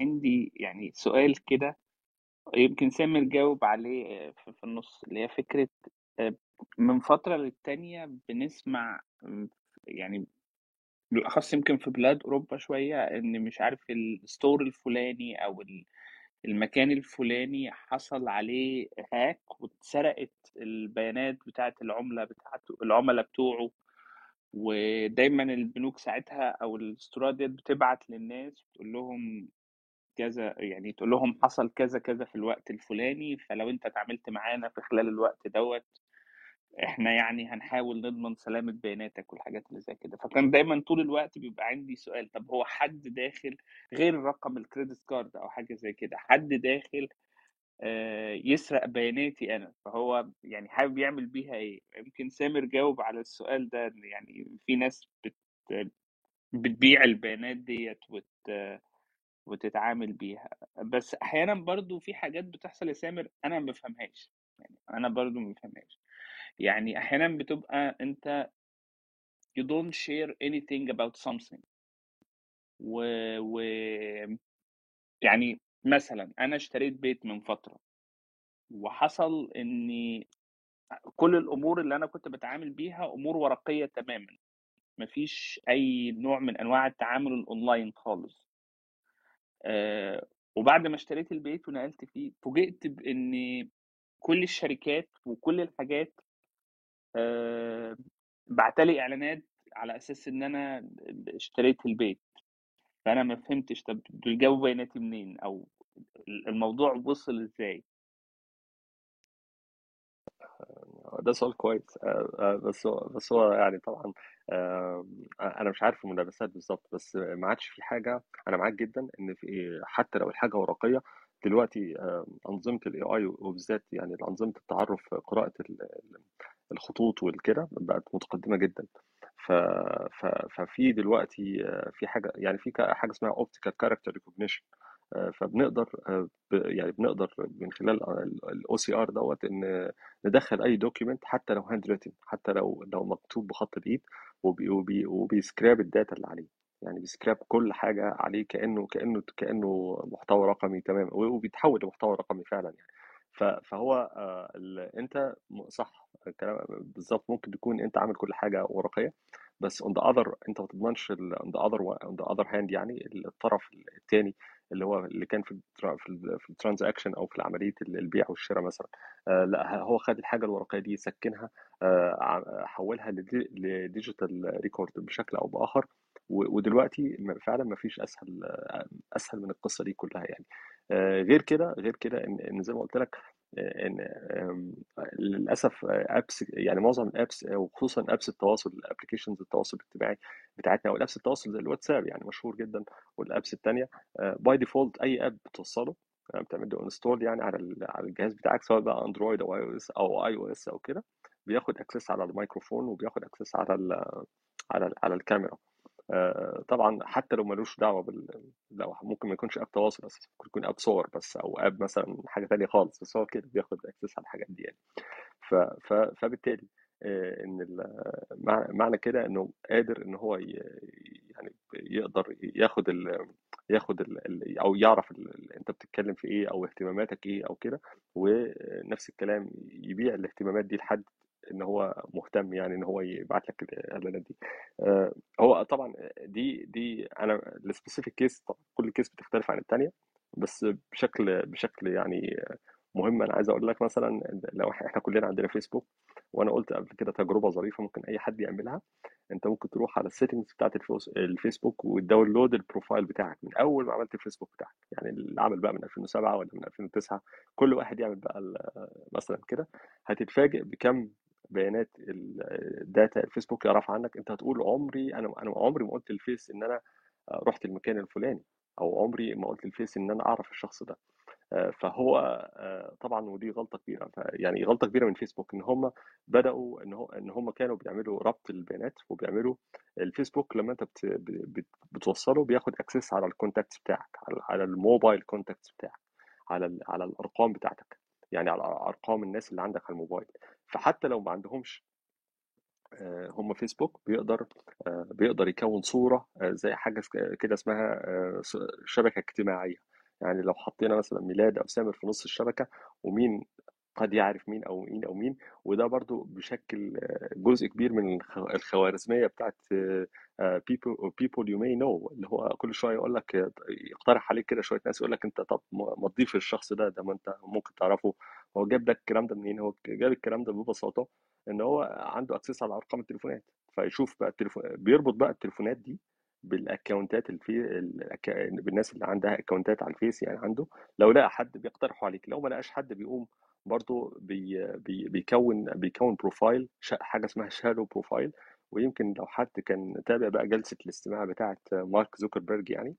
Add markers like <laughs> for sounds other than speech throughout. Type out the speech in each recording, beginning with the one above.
عندي يعني سؤال كده يمكن سامر جاوب عليه آه، في النص اللي هي فكرة آه، من فترة للتانية بنسمع م، يعني بالأخص يمكن في بلاد أوروبا شوية إن مش عارف ال store الفلاني ال- المكان الفلاني حصل عليه hack واتسرقت البيانات بتاعة العملة بتاعته العملاء بتوعه ودايما البنوك ساعتها أو ال store ات ديت بتبعت للناس بتقول لهم كذا يعني تقول لهم حصل كذا كذا في الوقت الفلاني فلو أنت اتعاملت معانا في خلال الوقت دوت إحنا يعني هنحاول نضمن سلامة بياناتك والحاجات اللي زي كده. فكان دايما طول الوقت بيبقى عندي سؤال طب هو حد داخل غير رقم الكريدت كارد أو حاجة زي كده؟ حد داخل آه، يسرق بياناتي أنا؟ فهو يعني حابب يعمل بيها إيه؟ يمكن سامر جاوب على السؤال ده يعني في ناس بت بتبيع البيانات ديت وت وتتعامل بيها. بس أحيانا برضو في حاجات بتحصل يا سامر أنا ما بفهمهاش. يعني أنا برضو ما بفهمهاش. يعني أحيانا بتبقى أنت you don't share anything about something. و, و يعني مثلا أنا اشتريت بيت من فترة وحصل اني كل الأمور اللي أنا كنت بتعامل بيها أمور ورقية تماما. مفيش أي نوع من أنواع التعامل الأونلاين خالص. آه، وبعد ما اشتريت البيت ونقلت فيه فوجئت بإن كل الشركات وكل الحاجات بعتلي إعلانات على أساس إن أنا اشتريت البيت. فأنا ما فهمتش طب دول جابوا بياناتي منين؟ أو الموضوع وصل إزاي؟ ده سؤال كويس. آه، آه، بس هو بس هو يعني طبعا آه، أنا مش عارف الملابسات بالظبط بس ما عادش في حاجة أنا معاك جدا إن في حتى لو الحاجة ورقية دلوقتي أنظمة ال AI وبالذات يعني أنظمة التعرف قراءة ال- ال- الخطوط والكده بقت متقدمة جدا. ففي دلوقتي آه، في حاجة يعني في حاجة اسمها optical character recognition فبنقدر آه، يعني بنقدر من خلال ال OCR دوت إن ندخل أي document حتى لو handwritten حتى لو لو مكتوب بخط الإيد وبي وبي وبي scrape ال data اللي عليه يعني بي scrape كل حاجة عليه كأنه كأنه كأنه محتوى رقمي تماما وبيتحول لمحتوى رقمي فعلا يعني. فهو آه، أنت صح الكلام بالظبط ممكن تكون أنت عامل كل حاجة ورقية بس on the other أنت ما تضمنش the other wa- on the other hand يعني الطرف الثاني اللي هو اللي كان في في ال- في ال transaction أو في عملية البيع والشراء مثلا. آه، لا هو خد الحاجة الورقية دي scan ها آه، حولها ل di- ل digital record بشكل أو بآخر ودلوقتي فعلا ما فيش أسهل آه، أسهل من القصة دي كلها يعني. آه، غير كده غير كده إن زي ما قلت لك آه، إن للأسف apps يعني معظم ال apps وخصوصا apps التواصل ال applications التواصل الاجتماعي بتاعتنا أو ال apps التواصل زي الواتساب يعني مشهور جدا وال apps التانية by default أي app بتوصله آه، بتعمل له install يعني على على الجهاز بتاعك سواء بقى اندرويد أو اي أو اس أو اي أو اس أو كده بياخد access على الميكروفون وبياخد access على على على الكاميرا. آه، طبعا حتى لو ملوش دعوة بال لو ممكن ما يكونش app تواصل بس ممكن يكون app صور بس أو app مثلا حاجة تانية خالص بس هو كده بياخد access على الحاجات دي يعني ف... ف... فبالتالي آه، إن معنى كده إنه قادر إن هو ي... يعني يقدر ياخد ال... ياخد ال... أو يعرف. ال- أنت بتتكلم في إيه أو اهتماماتك إيه أو كده ونفس الكلام يبيع الاهتمامات دي لحد إن هو مهتم يعني إن هو يبعت لك الإعلانات دي. آه، هو طبعا دي دي أنا ال specific case كل case بتختلف عن التانية بس بشكل بشكل يعني مهم أنا عايز أقول لك مثلا لو إحنا كلنا عندنا فيسبوك وأنا قلت قبل كده تجربة ظريفة ممكن أي حد يعملها أنت ممكن تروح على ال settings بتاعت الفيسبوك وت download ال profile بتاعك من أول ما عملت الفيسبوك بتاعك يعني اللي عمل بقى من 2007 ولا من 2009 كل واحد يعمل بقى مثلا كده هتتفاجئ بكم بيانات ال- ال data الفيسبوك يعرف عنك أنت هتقول عمري أنا أنا عمري ما قلت الفيس إن أنا رحت المكان الفلاني أو عمري ما قلت الفيس إن أنا أعرف الشخص ده. آه، فهو آه، طبعا ودي غلطة كبيرة. يعني غلطة كبيرة من فيسبوك إن هم بدأوا إن إن هم كانوا بيعملوا ربط البيانات وبيعملوا الفيسبوك لما أنت بت بت بتوصله بياخد access على ال contacts بتاعك على الموبايل contacts بتاعك على على الأرقام بتاعتك يعني على أرقام الناس اللي عندك على الموبايل. فحتى لو ما عندهمش آه، هم فيسبوك بيقدر آه، بيقدر يكون صورة آه، زي حاجة س- كده اسمها شبكة اجتماعية. يعني لو حطينا مثلا ميلاد أو سامر في نص الشبكة ومين قد يعرف مين أو مين أو مين؟ وده برضو بيشكل جزء كبير من الخ- الخوارزمية بتاعت people people you may know. اللي هو كل شوية يقول لك يقترح عليك كده شوية ناس يقول لك أنت طب ما تضيف الشخص ده ده ما أنت ممكن تعرفه. هو جاب لك الكلام ده منين؟ هو جاب الكلام ده ببساطة إن هو عنده access على أرقام التليفونات. فيشوف بقى التليفون بيربط بقى التليفونات دي بال account ات الفي ال acc... بالناس اللي عندها account ات على الفيس يعني عنده. لو لقى حد بيقترحه عليك لو ما لقاش حد بيقوم برضه بي... بي... بيكون بيكون profile. حاجة اسمها shadow profile ويمكن لو حد كان تابع بقى جلسة الاستماع بتاعه مارك زوكربيرج يعني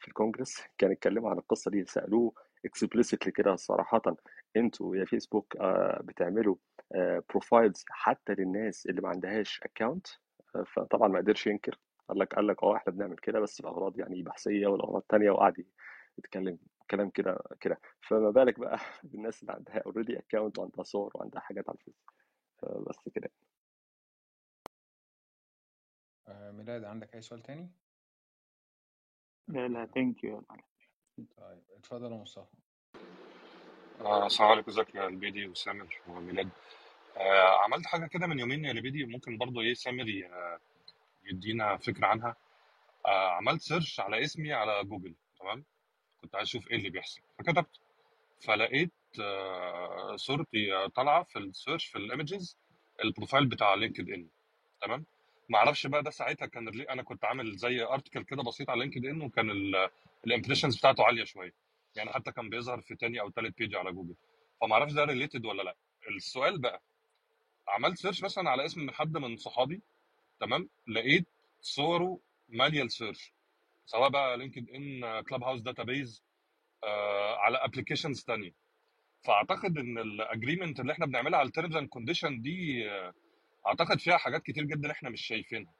في الكونجرس كان اتكلموا عن القصة دي سألوه explicitly كده صراحة أنتوا يا فيسبوك آه، بتعملوا profiles حتى للناس اللي ما عندهاش account فطبعا ما قدرش ينكر قال لك قال لك آه إحنا بنعمل كده بس الاغراض يعني بحثية والأغراض تانية وقعد يتكلم كلام كده كده. فما بالك بقى <laughs> بالناس اللي عندها already account وعندها صور وعندها حاجات على الفيس آه، بس كده. آه، ميلاد عندك أي سؤال تاني؟ لا لا thank you طيب اتفضل يا مصطفى. آه، السلام عليكم ازيك يا البيدي وسامر وميلاد؟ آه، عملت حاجة كده من يومين يا البيدي ممكن برضو إيه سامر يدينا فكرة عنها. آه، عملت search على اسمي على جوجل تمام؟ كنت عايز أشوف إيه اللي بيحصل. فكتبت فلقيت آه، صورتي طالعة في ال search في ال images ال profile بتاع لينكد إن تمام؟ ما أعرفش بقى ده ساعتها كان أنا كنت عامل زي article كده بسيط على لينكد ان وكان ال impressions بتاعته عالية شوية. يعني حتى كان بيظهر في تاني أو تالت page على جوجل. فما أعرفش ده related ولا لأ. السؤال بقى عملت search مثلا على اسم حد من صحابي تمام؟ لقيت صوره ماليه ال search سواء بقى لينكد ان كلاب هاوس database على applications تانية. فأعتقد إن ال agreement اللي إحنا بنعملها على ال terms and condition دي آه، أعتقد فيها حاجات كتير جدا إحنا مش شايفينها.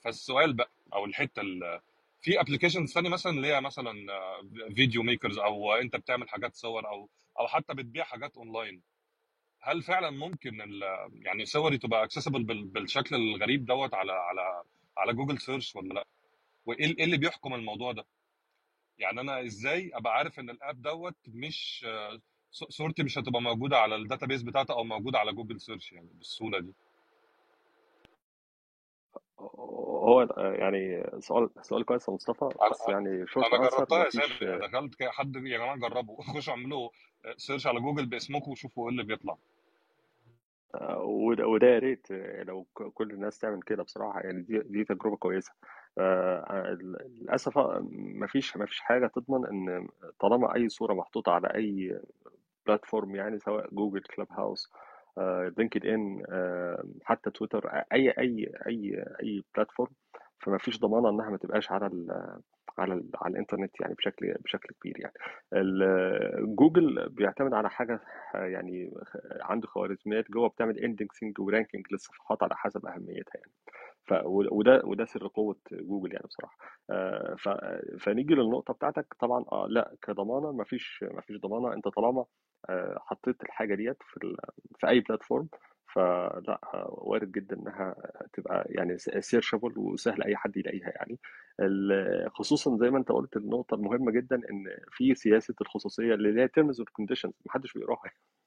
فالسؤال بقى أو الحتة ال- في applications ثانية مثلا اللي هي مثلا video makers أو أنت بتعمل حاجات صور أو أو حتى بتبيع حاجات اونلاين هل فعلا ممكن يعني صوري تبقى accessible بالشكل الغريب دوت على على على جوجل search ولا لأ؟ وإيه إيه اللي بيحكم الموضوع ده؟ يعني أنا إزاي أبقى عارف إن ال app دوت مش صورتي مش هتبقى موجودة على ال database بتاعته أو موجودة على جوجل search يعني بالسهوله دي؟ هو يعني سؤال سؤال كويس يا مصطفى بس يعني sure أنا جربتها يا مفيش سامر يعني دخلت كده حد يا جماعة جربوا خشوا اعملوا search على جوجل باسمكم وشوفوا إيه اللي بيطلع. آه، وده يا ريت آه، لو كل الناس تعمل كده بصراحة يعني دي دي تجربة كويسة. آه، للأسف آه، مفيش مفيش حاجة تضمن إن طالما أي صورة محطوطة على أي platform يعني سواء جوجل كلاب هاوس لينكد إن حتى تويتر أي أي أي أي platform فما فيش ضمانة إنها ما تبقاش على ال على ال على الإنترنت يعني بشكل بشكل كبير يعني. جوجل بيعتمد على حاجة يعني عنده خوارزميات جوه بتعمل indexing و ranking للصفحات على حسب أهميتها يعني. وده وده سر قوة جوجل يعني بصراحة. آه، فنيجي للنقطة بتاعتك طبعا آه لأ كضمانة ما فيش ما فيش ضمانة. أنت طالما آه، حطيت الحاجة ديت في. في أي platform فلا آه، وارد جدا إنها تبقى يعني searchable وسهل أي حد يلاقيها يعني خصوصا زي ما أنت قلت النقطة المهمة جدا إن في سياسة الخصوصية اللي هي terms وال conditions محدش بيقراها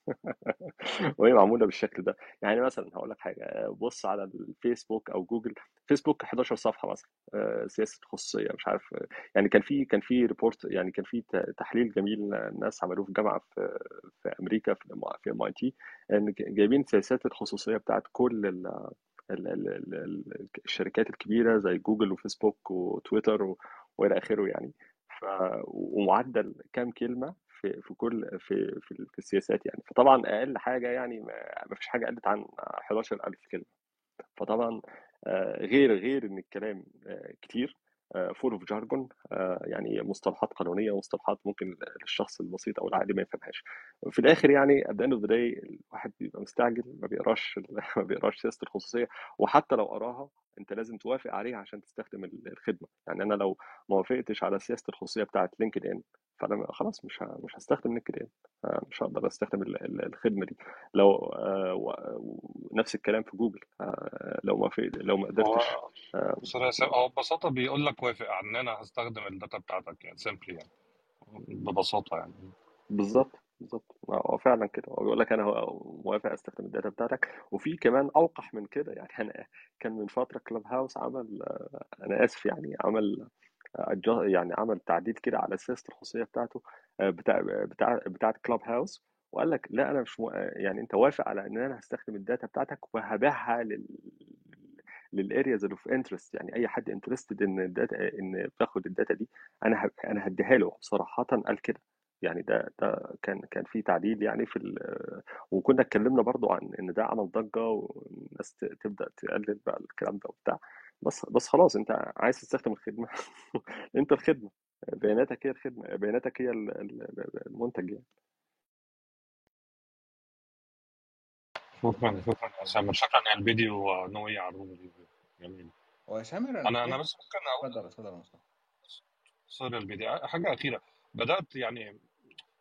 <laughs> وهي معمولة بالشكل ده. يعني مثلا هقول لك حاجة بص على الفيسبوك أو جوجل فيسبوك 11 صفحة مثلا آه، سياسة خصوصية مش عارف يعني كان في كان في report يعني كان في تحليل جميل الناس عملوه في جامعة في في أمريكا في MIT إن جايبين سياسات الخصوصية بتاعت كل ال ال ال ال ال الشركات الكبيرة زي جوجل وفيسبوك وتويتر وإلى آخره يعني. ف ومعدل كام كلمة في في كل في في, السياسات يعني. فطبعا أقل حاجة يعني ما ما فيش حاجة قلت عن 11000 كلمة. فطبعا آه، غير غير إن الكلام آه، كتير. full of jargon يعني مصطلحات قانونية ومصطلحات ممكن الشخص البسيط أو العادي ما يفهمهاش. في الآخر يعني of the day الواحد بيبقى مستعجل ما بيقراش <laughs> ما بيقراش سياسة الخصوصية وحتى لو قراها أنت لازم توافق عليها عشان تستخدم الخدمة. يعني أنا لو ما وافقتش على سياسة الخصوصية بتاعت لينكد ان فأنا خلاص مش ه- مش هستخدم لينكد ان مش هقدر أستخدم ال- ال- الخدمة دي. لو آه، ونفس الكلام في جوجل آه، لو ما في لو ما قدرتش آه، هو ببساطة بيقول لك وافق إن أنا هستخدم ال data بتاعتك يعني simply يعني ببساطة يعني. بالظبط بالظبط. هو فعلا كده. هو بيقول لك أنا موافق أستخدم ال data بتاعتك. وفي كمان أوقح من كده يعني أنا كان من فترة كلاب هاوس عمل أنا آسف يعني عمل يعني عمل تعديل كده على سياسه الخصوصية بتاعته آه، بتاع بتاع بتاعت كلاب هاوس وقال لك لا أنا مش مو... يعني أنت وافق على إن أنا هستخدم ال data بتاعتك وهبيعها لل لل areas of interest يعني أي حد interested إن ال data إن باخد ال data دي أنا. أنا هديها له صراحة قال كده يعني ده ده كان كان في تعديل يعني في ال... وكنا اتكلمنا برضو عن إن ده عمل ضجة والناس تبدأ تقلل بقى الكلام ده وبتاع بس بس خلاص أنت عايز تستخدم الخدمة <laughs> أنت الخدمة بياناتك هي الخدمة بياناتك هي ال- ال- المنتج يعني. شكرا شكرا يا سامر شكرا يا الفيديو ونوي على الروم دي جميل. هو يا سامر أنا أنا أنا بس ممكن أقول اتفضل اتفضل مصطفى. sorry الفيديو حاجة أخيرة بدأت يعني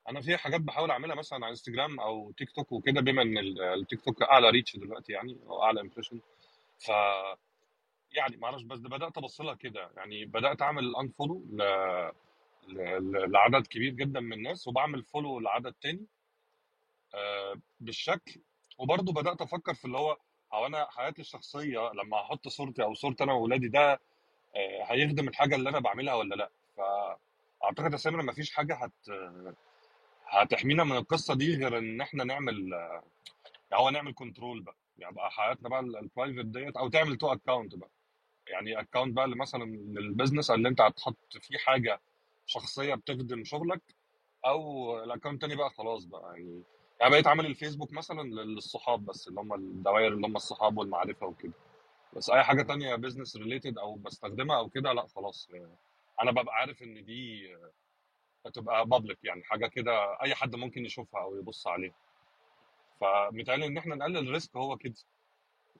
أنا في حاجات بحاول أعملها مثلا على إنستجرام أو تيك توك وكده بما إن ال- التيك توك أعلى reach دلوقتي يعني أو أعلى impression ف يعني معرفش بس بدأت أبص لها كده. يعني بدأت أعمل unfollow ل... ل... لعدد كبير جدا من الناس وبعمل follow لعدد تاني. آه، بالشكل وبرضه بدأت أفكر في اللي هو هو أنا حياتي الشخصية لما أحط صورتي أو صورتي أنا وولادي ده آه، هيخدم الحاجة اللي أنا بعملها ولا لأ؟ فأعتقد يا سامر مفيش حاجة هت هتحمينا من القصة دي غير إن إحنا نعمل يعني هو نعمل control بقى. يعني بقى حياتنا بقى ال private ديت أو تعمل two account بقى. يعني account بقى اللي مثلا لل business اللي أنت هتحط فيه حاجة شخصية بتخدم شغلك أو ال account تاني بقى خلاص بقى. يعني يعني بقيت عامل الفيسبوك مثلا للصحاب بس اللي هم الدوائر اللي هم الصحاب والمعرفة وكده. بس أي حاجة تانية business related أو بستخدمها أو كده لأ خلاص. أنا ببقى عارف إن دي هتبقى public يعني حاجة كده أي حد ممكن يشوفها أو يبص عليها. فمتهيألي إن إحنا نقلل ال risk هو كده.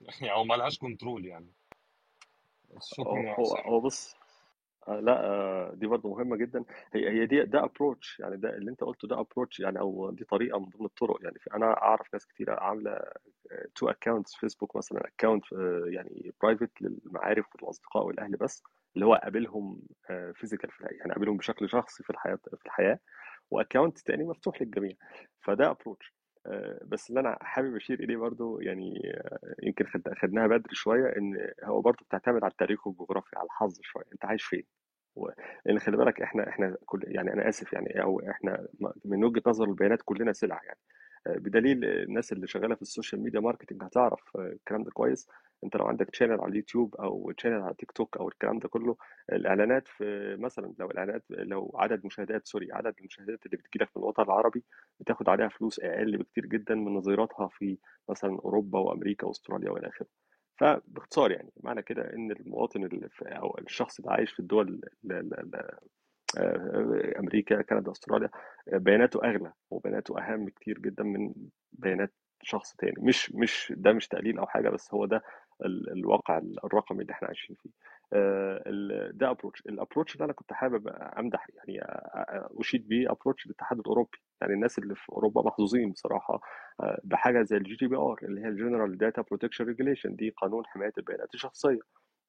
<laughs> يعني هو ملهاش control يعني. هو هو بص آه، لا آه، دي برضه مهمة جدا. هي هي دي ده approach يعني ده اللي انت قلته ده approach يعني أو دي طريقة من ضمن الطرق. يعني في- أنا أعرف ناس كتيره عاملة two accounts فيسبوك مثلا account يعني private للمعارف والأصدقاء والأهل بس اللي هو قابلهم physical في الحياة. يعني قابلهم بشكل شخصي في الحياة في الحياة و account تاني مفتوح للجميع. فده approach بس اللي أنا حابب أشير إليه برضو يعني آه، يمكن خد- خدناها بدري شوية إن هو برضو بتعتمد على التاريخ والجغرافيا على الحظ شوية أنت عايش فين؟ لأن خلي بالك إحنا إحنا كل يعني أنا آسف يعني أو إحنا من وجهة نظر البيانات كلنا سلع يعني. آه، بدليل الناس اللي شغالة في ال social media marketing هتعرف آه، الكلام ده كويس. انت لو عندك channel على اليوتيوب أو channel على تيك توك أو الكلام ده كله الإعلانات في مثلا لو الاعلانات لو عدد مشاهدات sorry عدد المشاهدات اللي بتجيلك من الوطن العربي بتاخد عليها فلوس أقل بكتير جدا من نظيراتها في مثلا أوروبا وأمريكا وأستراليا وإلى آخره. فباختصار يعني معنى كده إن المواطن اللي أو الشخص اللي عايش في الدول ال- ال- ال- آه، أمريكا كندا أستراليا بياناته أغلى وبياناته أهم كتير جدا من بيانات شخص تاني. مش مش ده مش تقليل أو حاجة بس هو ده الواقع الرقمي اللي إحنا عايشين فيه. آه، ده approach ال approach ده أنا كنت حابب أمدح يعني أشيد بيه approach الاتحاد الأوروبي. يعني الناس اللي في أوروبا محظوظين بصراحة آه، بحاجة زي ال GDPR اللي هي ال General Data Protection Regulation دي قانون حماية البيانات الشخصية.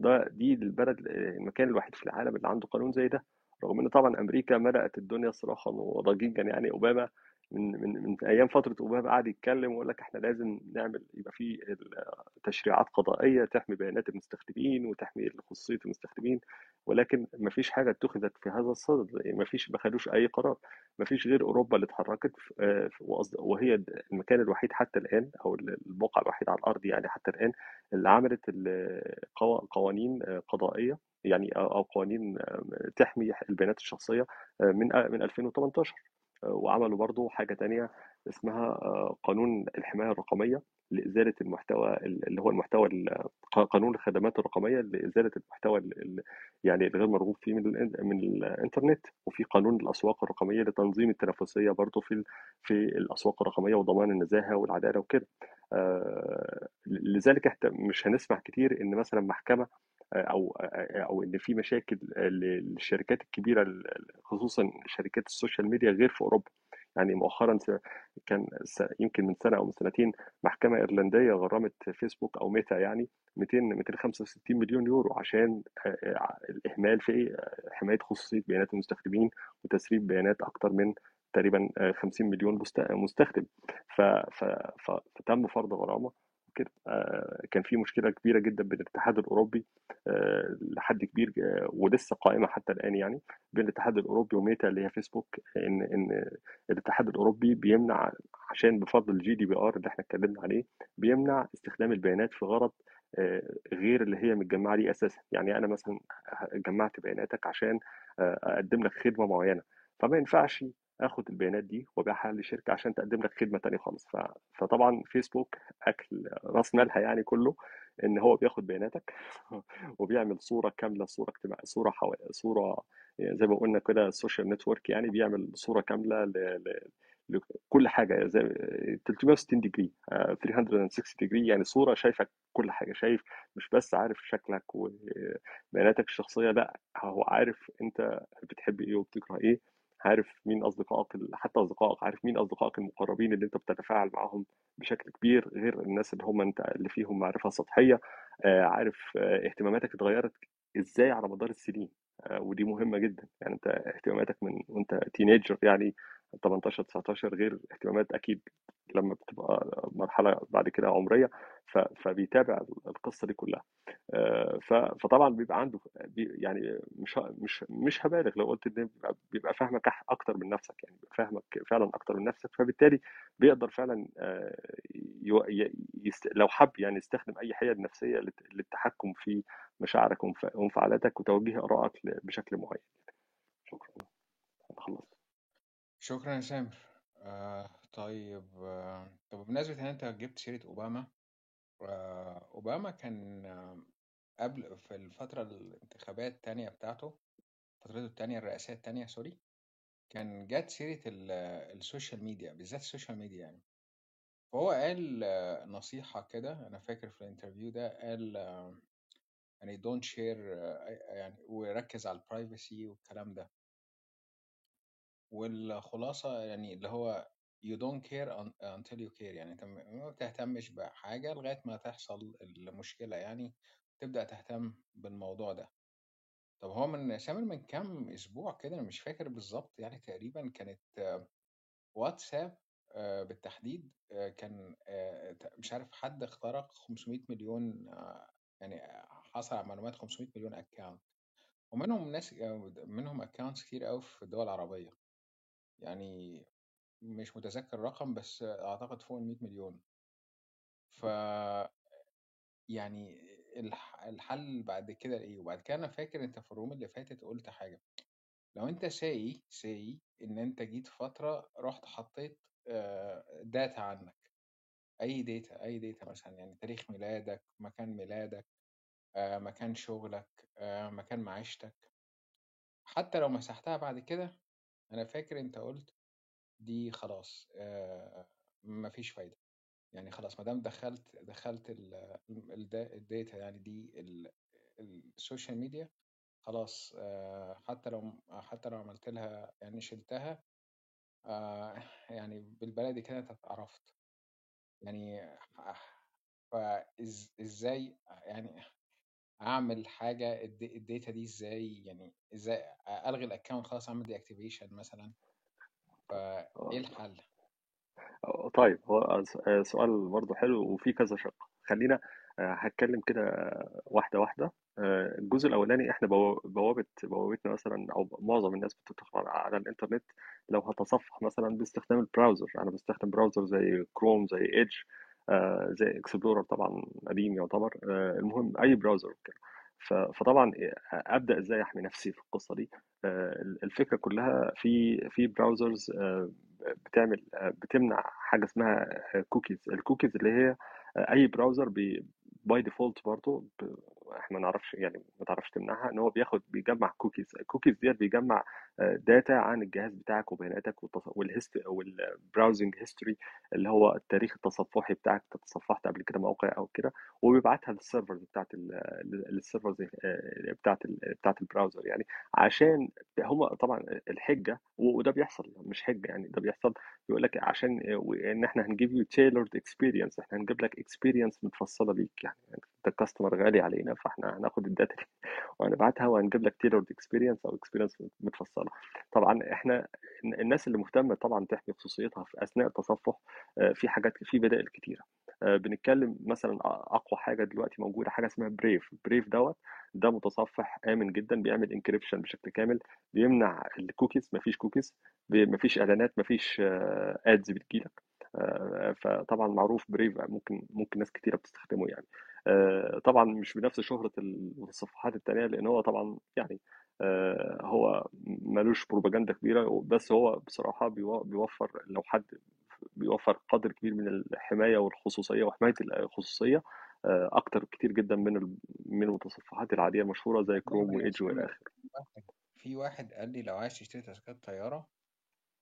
ده دي البلد المكان الوحيد في العالم اللي عنده قانون زي ده. رغم إن طبعا أمريكا ملأت الدنيا صراخا وضجيجا يعني أوباما من من من أيام فترة اوباما قعد يتكلم ويقول لك إحنا لازم نعمل يبقى في تشريعات قضائية تحمي بيانات المستخدمين وتحمي خصوصيه المستخدمين ولكن ما فيش حاجة اتخذت في هذا الصدد ما فيش ما خدوش أي قرار. ما فيش غير أوروبا اللي اتحركت آه، وهي المكان الوحيد حتى الآن أو الموقع الوحيد على الأرض يعني حتى الآن اللي عملت قوانين آه، قضائية يعني أو قوانين آه، تحمي البيانات الشخصية من من 2018 آه، وعملوا برضو حاجة تانية اسمها آه، قانون الحماية الرقمية لإزالة المحتوى اللي هو المحتوى ال- قانون الخدمات الرقمية لإزالة المحتوى ال- ال- يعني الغير مرغوب فيه من من الإنترنت. وفي قانون الأسواق الرقمية لتنظيم التنافسية برضه في في الأسواق الرقمية وضمان النزاهة والعدالة وكده. آه، لذلك مش هنسمع كتير إن مثلا محكمة آه، أو أو إن في مشاكل للشركات الكبيرة ال- خصوصا شركات ال social media غير في أوروبا يعني مؤخرا كان يمكن من سنة أو من سنتين محكمة إيرلندية غرمت فيسبوك أو ميتا يعني 200 265 مليون يورو عشان آه، آه، الإهمال في آه، حماية خصوصية بيانات المستخدمين وتسريب بيانات أكثر من تقريبا آه، 50 مليون مست- مستخدم. فتم فرض غرامة كده آه، كان في مشكلة كبيرة جدا بين الاتحاد الأوروبي آه، لحد كبير آه، ولسه قائمة حتى الآن يعني بين الاتحاد الأوروبي وميتا اللي هي فيسبوك إن إن الاتحاد الأوروبي بيمنع عشان بفضل ال GDPR اللي إحنا اتكلمنا عليه بيمنع استخدام البيانات في غرض غير اللي هي متجمعة ليه أساسا. يعني أنا مثلا جمعت بياناتك عشان أقدم لك خدمة معينة. فما ينفعش آخد البيانات دي وأبيعها لشركة عشان تقدم لك خدمة تانية خالص. فطبعا فيسبوك كل رأس مالها يعني كله إن هو بياخد بياناتك <laughs> وبيعمل صورة كاملة صورة اجتماع صورة حو... صورة زي ما قلنا كده ال social network يعني بيعمل صورة كاملة ل... ل... لكل حاجة زي 360 degree 360 degree يعني صورة شايفك كل حاجة شايف مش بس عارف شكلك وبياناتك الشخصية لأ هو عارف أنت بتحب إيه وبتكره إيه عارف مين أصدقائك حتى أصدقائك عارف مين أصدقائك المقربين اللي أنت بتتفاعل معاهم بشكل كبير غير الناس اللي هم أنت اللي فيهم معرفة سطحية؟ آه، عارف آه، اهتماماتك اتغيرت إزاي على مدار السنين؟ آه، ودي مهمة جدا. يعني أنت اهتماماتك من وأنت تينيجر يعني 18 19 غير اهتمامات أكيد لما بتبقى مرحلة بعد كده عمرية فبيتابع القصة دي كلها. آه، فطبعا بيبقى عنده يعني مش مش مش هبالغ لو قلت إن بيبقى, فاهمك أكتر من نفسك يعني بيبقى فاهمك فعلا أكتر من نفسك فبالتالي بيقدر فعلا آه،. لو حب يعني يستخدم أي حيل نفسية للت- للتحكم في مشاعرك وانف- وانفعالاتك وتوجيه آرائك بشكل معين. شكرا. خلصت. شكرا يا سامر. آه طيب آه طب بمناسبة إن أنت جبت سيرة أوباما آه أوباما كان آه قبل في الفترة الانتخابات التانية بتاعته فترته التانية الرئاسية التانية sorry كان جات سيرة ال- ال social media بالذات ال social media يعني. فهو قال آه، نصيحة كده أنا فاكر في ال interview ده قال آه، يعني don't share آه، يعني وركز على البرايفسي والكلام ده. والخلاصة يعني اللي هو you don't care un- until you care يعني انت م- ما بتهتمش بحاجة لغاية ما تحصل المشكلة يعني تبدأ تهتم بالموضوع ده. طب هو من سامر من كام أسبوع كده أنا مش فاكر بالظبط يعني تقريبا كانت واتساب آه، بالتحديد آه، كان آه، مش عارف حد اخترق 500 مليون يعني حصل على معلومات 500 مليون account ومنهم ناس منهم accounts كتير قوي في الدول العربية يعني مش متذكر الرقم بس أعتقد فوق ال 100 مليون. ف يعني الح- الحل بعد كده إيه؟ وبعد كده أنا فاكر أنت في ال room اللي فاتت قلت حاجة. لو أنت say say إن أنت جيت فترة رحت حطيت data عنك. أي data أي data مثلا يعني تاريخ ميلادك مكان ميلادك مكان شغلك مكان معيشتك. حتى لو مسحتها بعد كده أنا فاكر أنت قلت دي خلاص آه، مفيش فايدة. يعني خلاص ما دام دخلت دخلت ال- الدا- ال data يعني دي ال- ال social media خلاص آه، حتى لو حتى لو عملت لها يعني شلتها آه، يعني بالبلدي كده أنت اتعرفت. يعني فازاي يعني أعمل حاجة الد- ال data دي إزاي يعني إزاي ألغي ال account خلاص أعمل deactivation مثلا فايه آه. الحل؟ آه، طيب هو س- سؤال برضه حلو وفي كذا شق. خلينا آه، هتكلم كده واحدة واحدة. الجزء الأولاني إحنا بوا- بوابة بوابتنا مثلا أو معظم الناس بتدخل على الإنترنت. لو هتصفح مثلا باستخدام ال browser أنا بستخدم browser زي كروم زي إيدج زي إكسبلورر طبعا قديم يعتبر. آه، المهم أي browser كده ف- فطبعا أبدأ إزاي أحمي نفسي في القصة دي؟ آه، الفكرة كلها في في browsers بتعمل آه، بتمنع حاجة اسمها cookies ال cookies اللي هي أي browser by default برضه إحنا ما نعرفش يعني ما تعرفش تمنعها إن هو بياخد بيجمع cookies ال cookies ديت بيجمع data عن الجهاز بتاعك وبياناتك وال history وال browsing history اللي هو التاريخ التصفحي بتاعك أنت تصفحت قبل كده موقع أو كده وبيبعتها لل servers بتاعت ال servers بتاعت ال بتاعت ال browser يعني عشان هم طبعا الحجة وده بيحصل مش حجة يعني ده بيحصل يقول لك عشان إن إحنا هنجيب you tailored experience إحنا هنجيب لك experience متفصلة ليك يعني انت customer غالي علينا فإحنا هناخد ال data دي <laughs> وهنبعتها وهنجيب لك tailored experience أو experience متفصلة. طبعا إحنا الناس اللي مهتمة طبعا تحمي خصوصيتها في أثناء التصفح آه، في حاجات في بدائل كتيرة. آه، بنتكلم مثلا أقوى حاجة دلوقتي موجودة حاجة اسمها Brave Brave دوت ده متصفح آمن جدا بيعمل encryption بشكل كامل بيمنع الكوكيز مفيش كوكيز مفيش إعلانات مفيش ads بتجيلك. آه، فطبعا معروف Brave ممكن ممكن ناس كتيرة بتستخدمه يعني. طبعا مش بنفس شهرة المتصفحات التانية لأن هو طبعا يعني آه، هو ملوش بروباجندا كبيرة بس هو بصراحة بيو- بيوفر لو حد بيوفر قدر كبير من الحماية والخصوصية وحماية الخصوصية آه، أكتر كتير جدا من من المتصفحات العادية المشهورة زي Chrome و Edge والى اخره في واحد قال لي لو عايز تشتري تذكرة طيارة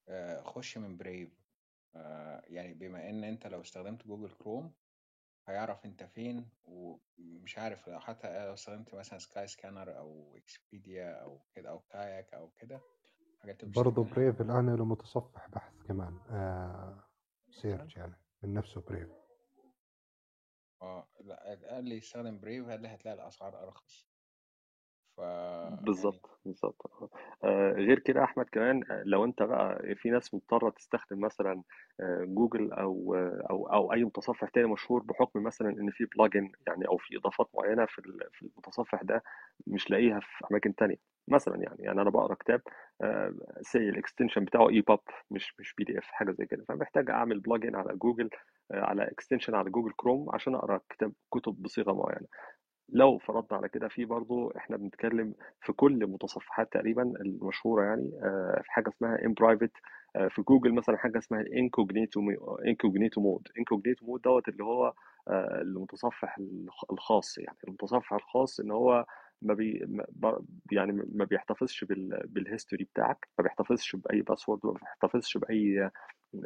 آه، خش من Brave آه، يعني بما إن أنت لو استخدمت Google Chrome هيعرف أنت فين ومش عارف لو حتى لو استخدمت مثلا Skyscanner أو Expedia أو كده أو Kayak أو كده حاجات اللي برضه Brave الآن له متصفح بحث كمان آه مثلا. search يعني من نفسه Brave آه لا قال لي استخدم Brave قال لي هتلاقي الأسعار أرخص؟ ف يعني بالظبط بالظبط آه، غير كده أحمد كمان آه، لو أنت بقى في ناس مضطرة تستخدم مثلا آه، جوجل أو آه، أو أو أي متصفح تاني مشهور بحكم مثلا إن في plugin يعني أو في إضافات معينة في في المتصفح ده مش لاقيها في أماكن تانية. مثلا يعني يعني أنا بقرأ كتاب say ال extension بتاعه EPUB مش مش PDF حاجة زي كده. فمحتاج أعمل plugin على جوجل آه، على extension على Google Chrome عشان أقرأ كتاب كتب بصيغة معينة. لو فرضنا على كده في برضه إحنا بنتكلم في كل متصفحات تقريبا المشهورة يعني آه، في حاجة اسمها InPrivate في جوجل مثلا حاجة اسمها incognito incognito mode incognito mode دوت اللي هو آه، المتصفح الخ- الخاص يعني. المتصفح الخاص إن هو ما بي يعني ما بيحتفظش بال بال history بتاعك ما بيحتفظش بأي password ما بيحتفظش بأي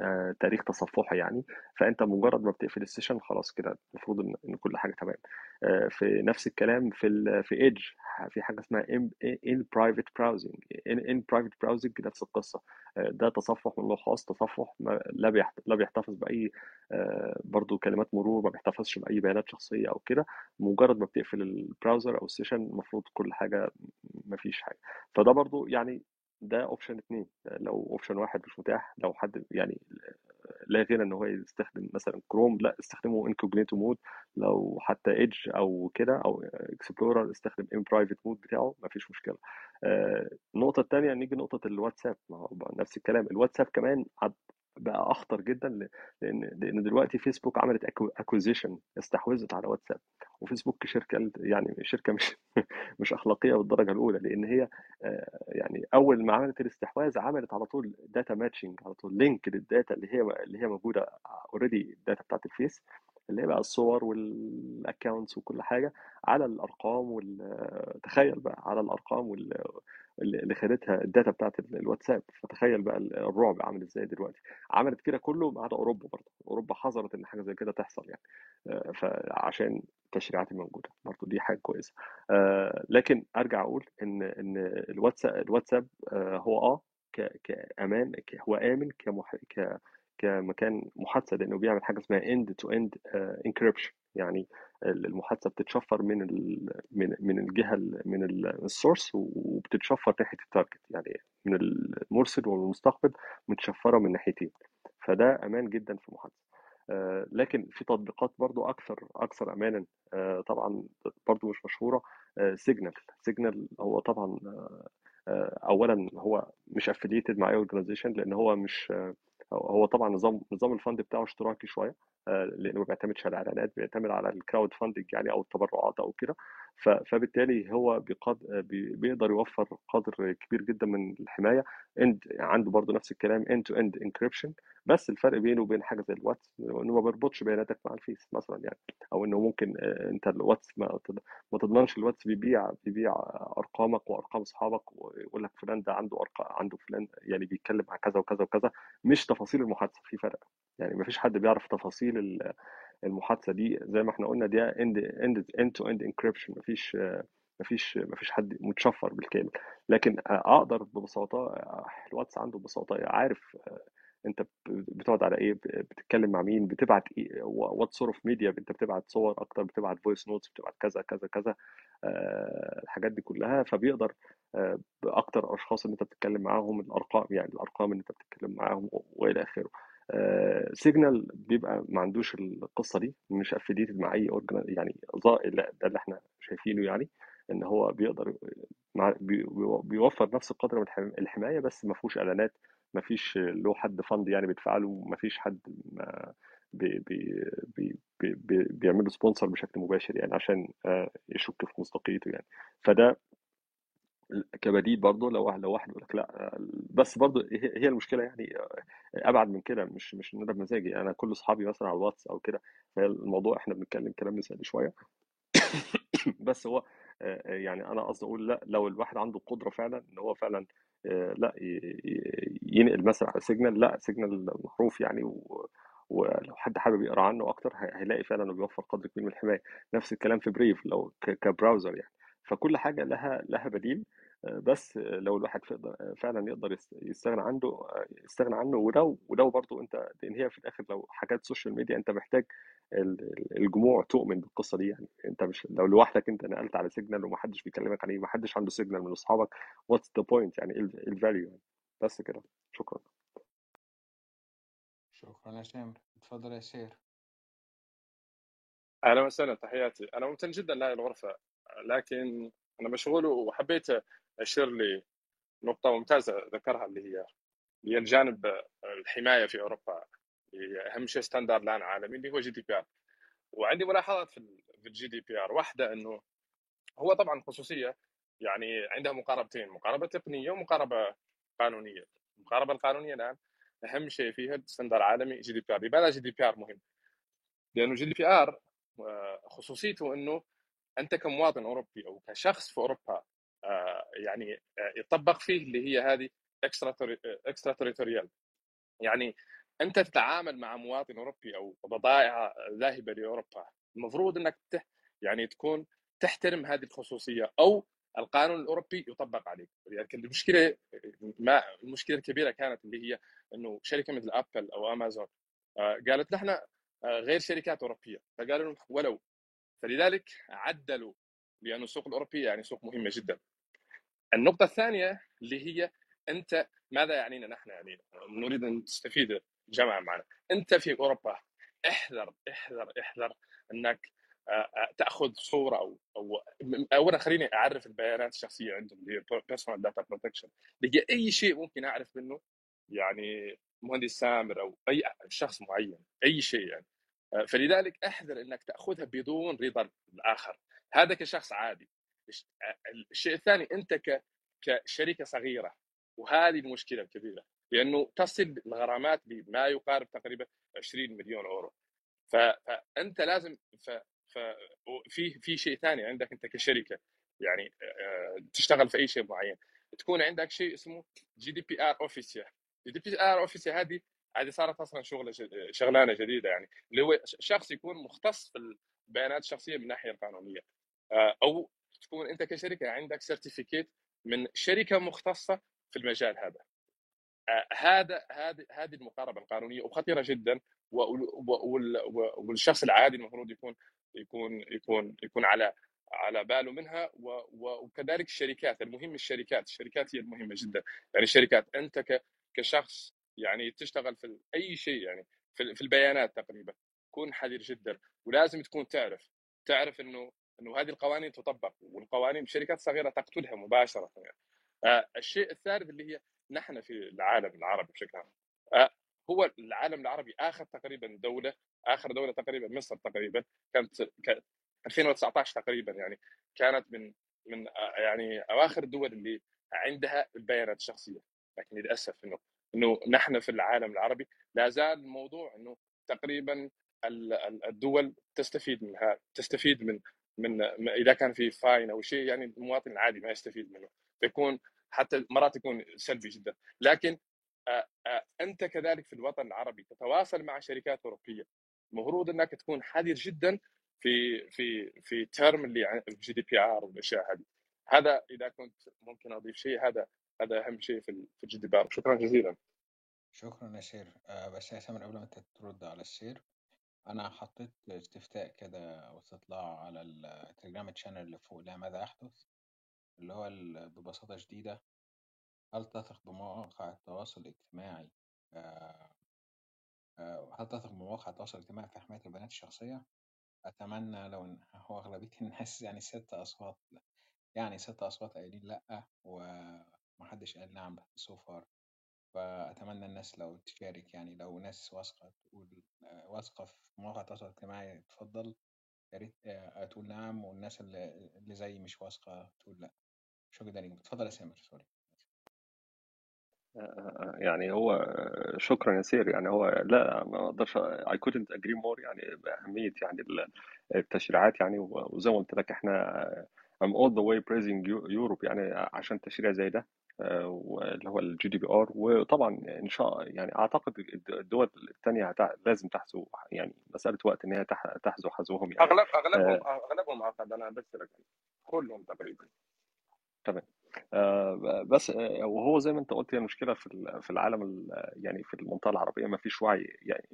آه، تاريخ تصفحي يعني. فأنت مجرد ما بتقفل ال session خلاص كده المفروض إن كل حاجة تمام. آه، في نفس الكلام في ال في Edge في حاجة اسمها InPrivate browsing InPrivate browsing نفس القصة. آه، ده تصفح من نوع خاص تصفح ما لا لا بيحتفظ بأي برضو كلمات مرور ما بيحتفظش بأي بيانات شخصية أو كده. مجرد ما بتقفل ال browser أو ال session المفروض كل حاجة ما فيش حاجة. فده برضو يعني ده option اتنين. لو option واحد مش متاح لو حد يعني لا غنى إن هو يستخدم مثلا كروم لا استخدمه incognito mode لو حتى Edge أو كده أو Explorer استخدم InPrivate mode بتاعه ما فيش مشكلة. آه، النقطة الثانية نيجي نقطة الواتساب. نفس الكلام. الواتساب كمان بقى أخطر جدا لأن لأن دلوقتي فيسبوك عملت acquisition استحوذت على واتساب وفيسبوك شركة يعني شركة مش <laughs> مش أخلاقية بالدرجة الأولى لأن هي آه، يعني أول ما عملت الاستحواذ عملت على طول data matching على طول link لل data اللي هي اللي هي موجودة already ال data بتاعت الفيس. اللي هي بقى الصور وال accounts وكل حاجة على الأرقام وال تخيل بقى على الأرقام وال اللي خدتها ال data بتاعت الواتساب. فتخيل بقى الرعب عامل إزاي دلوقتي. عملت كده كله ما عدا أوروبا برضه. أوروبا حذرت إن حاجة زي كده تحصل يعني. آه، فعشان التشريعات الموجوده برضه. دي حاجة كويسة. آه، لكن أرجع أقول إن إن الواتساب الواتساب آه، هو آه كأمان هو آمن كمح... ك كمكان محادثة لأنه بيعمل حاجة اسمها end to end encryption يعني المحادثة بتتشفر من. من من الجهة ال- من ال source وبتتشفر ناحية ال target يعني من المرسل والمستقبل متشفرة من ناحيتين. فده أمان جدا في المحادثة. آه، لكن في تطبيقات برضو أكثر أكثر امانا آه، طبعا برضو مش مشهورة Signal Signal هو طبعا آه، آه، اولا هو مش affiliated مع أي organization لأن هو مش آه، هو طبعا نظام نظام ال fund بتاعه اشتراكي شوية آه، لأنه ما بيعتمدش على اعلانات بيعتمد على ال crowdfunding يعني أو التبرعات أو كده. فبالتالي هو بيقد بي- بيقدر يوفر قدر كبير جدا من الحماية. and عنده برضو نفس الكلام end to end encryption. بس الفرق بينه وبين حاجة زي الواتس إنه ما بيربطش بياناتك مع الفيس مثلا يعني أو إنه ممكن آه، أنت الواتس ما ما تضمنش الواتس بيبيع بيبيع أرقامك وأرقام أصحابك ويقول لك فلان ده عنده ارقام عنده فلان يعني بيتكلم عن كذا وكذا وكذا مش تفاصيل المحادثة في فرق. يعني ما فيش حد بيعرف تفاصيل ال- المحادثة دي زي ما إحنا قلنا دي end end end to end encryption مفيش مفيش مفيش حد متشفر بالكامل. لكن أقدر ببساطة الواتس عنده ببساطة عارف أنت بتقعد على إيه بتتكلم مع مين بتبعت إيه what sort of media أنت بتبعت صور أكتر بتبعت voice notes بتبعت كذا كذا كذا آه، الحاجات دي كلها فبيقدر آه، بأكتر اشخاص اللي أنت بتتكلم معاهم الأرقام يعني الأرقام اللي أنت بتتكلم معاهم وإلى آخره. Signal بيبقى ما عندوش القصة دي مش affiliated مع أي يعني لا، ده اللي إحنا شايفينه يعني إن هو بيقدر بيوفر نفس القدر من الحم- الحماية بس ما فيهوش إعلانات ما فيش له حد fund يعني بيدفع له ما فيش حد ما بي بي بي بي بي بيعمل sponsor بشكل مباشر يعني عشان آه، يشك في مصداقيته يعني. فده كبديل برضه لو واحد لو واحد يقول لك لأ بس برضه هي المشكلة يعني أبعد من كده مش مش إن أنا بمزاجي. أنا كل اصحابي مثلا على الواتس أو كده فالموضوع إحنا بنتكلم كلام مثالي شوية. <coughs> بس هو آه، آه، يعني أنا قصدي أقول لأ لو الواحد عنده قدره فعلا إن هو فعلا آه، لا ينقل مثلا على Signal لا Signal معروف يعني و ولو حد حابب يقرأ عنه أكتر هي- هيلاقي فعلا إنه بيوفر قدر كبير من الحماية. نفس الكلام في Brave لو ك browser يعني. فكل حاجة لها لها بديل. بس لو الواحد فعلا يقدر يست- يستغنى عنه يستغنى عنه ولو ولو برضه أنت لأن هي في الآخر لو حاجات social media أنت محتاج ال- ال- الجموع تؤمن بالقصة دي يعني. أنت مش لو لوحدك أنت نقلت على Signal ومحدش بيكلمك عليه محدش عنده Signal من أصحابك what's the point يعني إيه ال value يعني. بس كده. شكرا. شكرا يا سامر. اتفضل يا شير. أهلا وسهلا تحياتي. أنا ممتن جدا لهذه الغرفة لكن أنا مشغول وحبيت أشير لنقطة ممتازة ذكرها اللي هي اللي هي الجانب الحماية في أوروبا هي أهم شيء standard الآن عالمي اللي هو GDPR وعندي ملاحظات في في ال GDPR واحدة إنه هو طبعا خصوصية يعني عندها مقاربتين مقاربة تقنية ومقاربة قانونية. المقاربة القانونية الآن أهم شيء فيها ال standard العالمي GDPR لماذا GDPR مهم؟ لأنه GDPR خصوصيته إنه أنت كمواطن أوروبي أو كشخص في أوروبا يعني آه، يطبق فيه اللي هي هذه extra extraterritorial يعني أنت تتعامل مع مواطن أوروبي أو بضائع ذاهبة لأوروبا المفروض إنك يعني تكون تحترم هذه الخصوصية أو القانون الأوروبي يطبق عليك. لكن المشكلة ما المشكلة الكبيرة كانت اللي هي إنه شركة مثل ابل أو امازون آه، قالت نحن آه، غير شركات أوروبية. فقالوا لهم ولو. فلذلك عدلوا لأن السوق الأوروبي يعني سوق مهمة جدا. النقطة الثانية اللي هي أنت ماذا يعنينا نحن؟ يعني نريد أن تستفيد جماعة معنا. أنت في أوروبا احذر احذر احذر أنك آه، آه، تأخذ صورة أو أو اولا خليني أعرف البيانات الشخصية عندهم اللي هي personal data protection اللي هي أي شيء ممكن أعرف منه؟ يعني مهندس سامر أو أي شخص معين أي شيء يعني. آه، فلذلك أحذر أنك تأخذها بدون رضا الآخر. هذا كشخص عادي. آه، الشيء الثاني أنت كشركة صغيرة وهذه المشكلة الكبيرة لأنه تصل الغرامات بما يقارب تقريبا 20 مليون أورو. فأنت لازم في في شيء ثاني عندك أنت كشركة يعني تشتغل في أي شيء معين. تكون عندك شيء اسمه جي دي بي ار اوفيسيا جي دي بي ار اوفيسيا هذه هذه صارت أصلا شغلة شغلانة جديدة يعني اللي هو شخص يكون مختص في البيانات الشخصيه من الناحية القانونية. أو تكون أنت كشركة عندك certificate من شركة مختصة في المجال هذا. آه، هذا هذه هذه المقاربة القانونية وخطيرة جدا والشخص العادي المفروض يكون يكون يكون يكون على على باله منها وكذلك الشركات المهم الشركات الشركات هي المهمة جدا. يعني الشركات أنت كشخص يعني تشتغل في أي شيء يعني في في البيانات تقريبا كون حذر جدا. ولازم تكون تعرف تعرف إنه إنه هذه القوانين تطبق والقوانين الشركات الصغيره تقتلها مباشرة يعني. آه الشيء الثالث اللي هي نحن في العالم العربي بشكل عام آه هو العالم العربي آخر تقريبا دولة آخر دولة تقريبا مصر تقريبا كانت ك- 2019 تقريبا يعني كانت من من آه، يعني أواخر الدول اللي عندها البيانات الشخصية لكن للأسف إنه إنه نحن في العالم العربي لا زال الموضوع إنه تقريبا ال- ال- الدول تستفيد منها تستفيد من من إذا كان في fine أو شيء يعني المواطن العادي ما يستفيد منه. فيكون حتى مرات يكون سلبي جدا. لكن أنت كذلك في الوطن العربي تتواصل مع شركات أوروبية. المفروض إنك تكون حذر جدا في في في term اللي ال GDPR والأشياء هذه. هذا إذا كنت ممكن أضيف شيء هذا هذا أهم شيء في ال- في ال GDPR شكرا جزيلا. شكرا يا شير. بس يا سامر قبل ما ترد على الشير. أنا حطيت استفتاء كده أو استطلاع على التليجرام channel اللي فوق لا ماذا يحدث اللي هو ببساطة شديدة هل تثق بمواقع التواصل الاجتماعي هل تثق بمواقع التواصل الاجتماعي في حماية البيانات الشخصية؟ أتمنى لو إن <laughs> هو أغلبية الناس يعني ست أصوات يعني ست أصوات قايلين لأ ومحدش قال نعم so far فأتمنى الناس لو تشارك يعني لو ناس واثقة تقول آه، واثقة في مواقع التواصل الاجتماعي تفضل يا ريت آه، تقول نعم والناس اللي, زي مش واثقة تقول لأ. شكرا ليك. اتفضل يا سامر sorry. يعني هو شكرا يسير يعني هو لأ ما أقدرش I couldn't agree more. يعني بأهمية يعني التشريعات يعني وزي ما قلت لك إحنا I'm all the way praising Europe. يعني عشان تشريع زي ده آه، واللي هو ال GDPR وطبعا إن شاء يعني أعتقد الدول الثانية لازم تحذو يعني مسألة وقت إن هي تح- تحذو حذوهم يعني. أغلب أغلبهم آه، أغلبهم عقد أنا بس كلهم تقريبا. تمام. آه، بس آه، وهو زي ما أنت قلت هي المشكلة في في العالم ال- يعني في المنطقة العربية ما فيش وعي يعني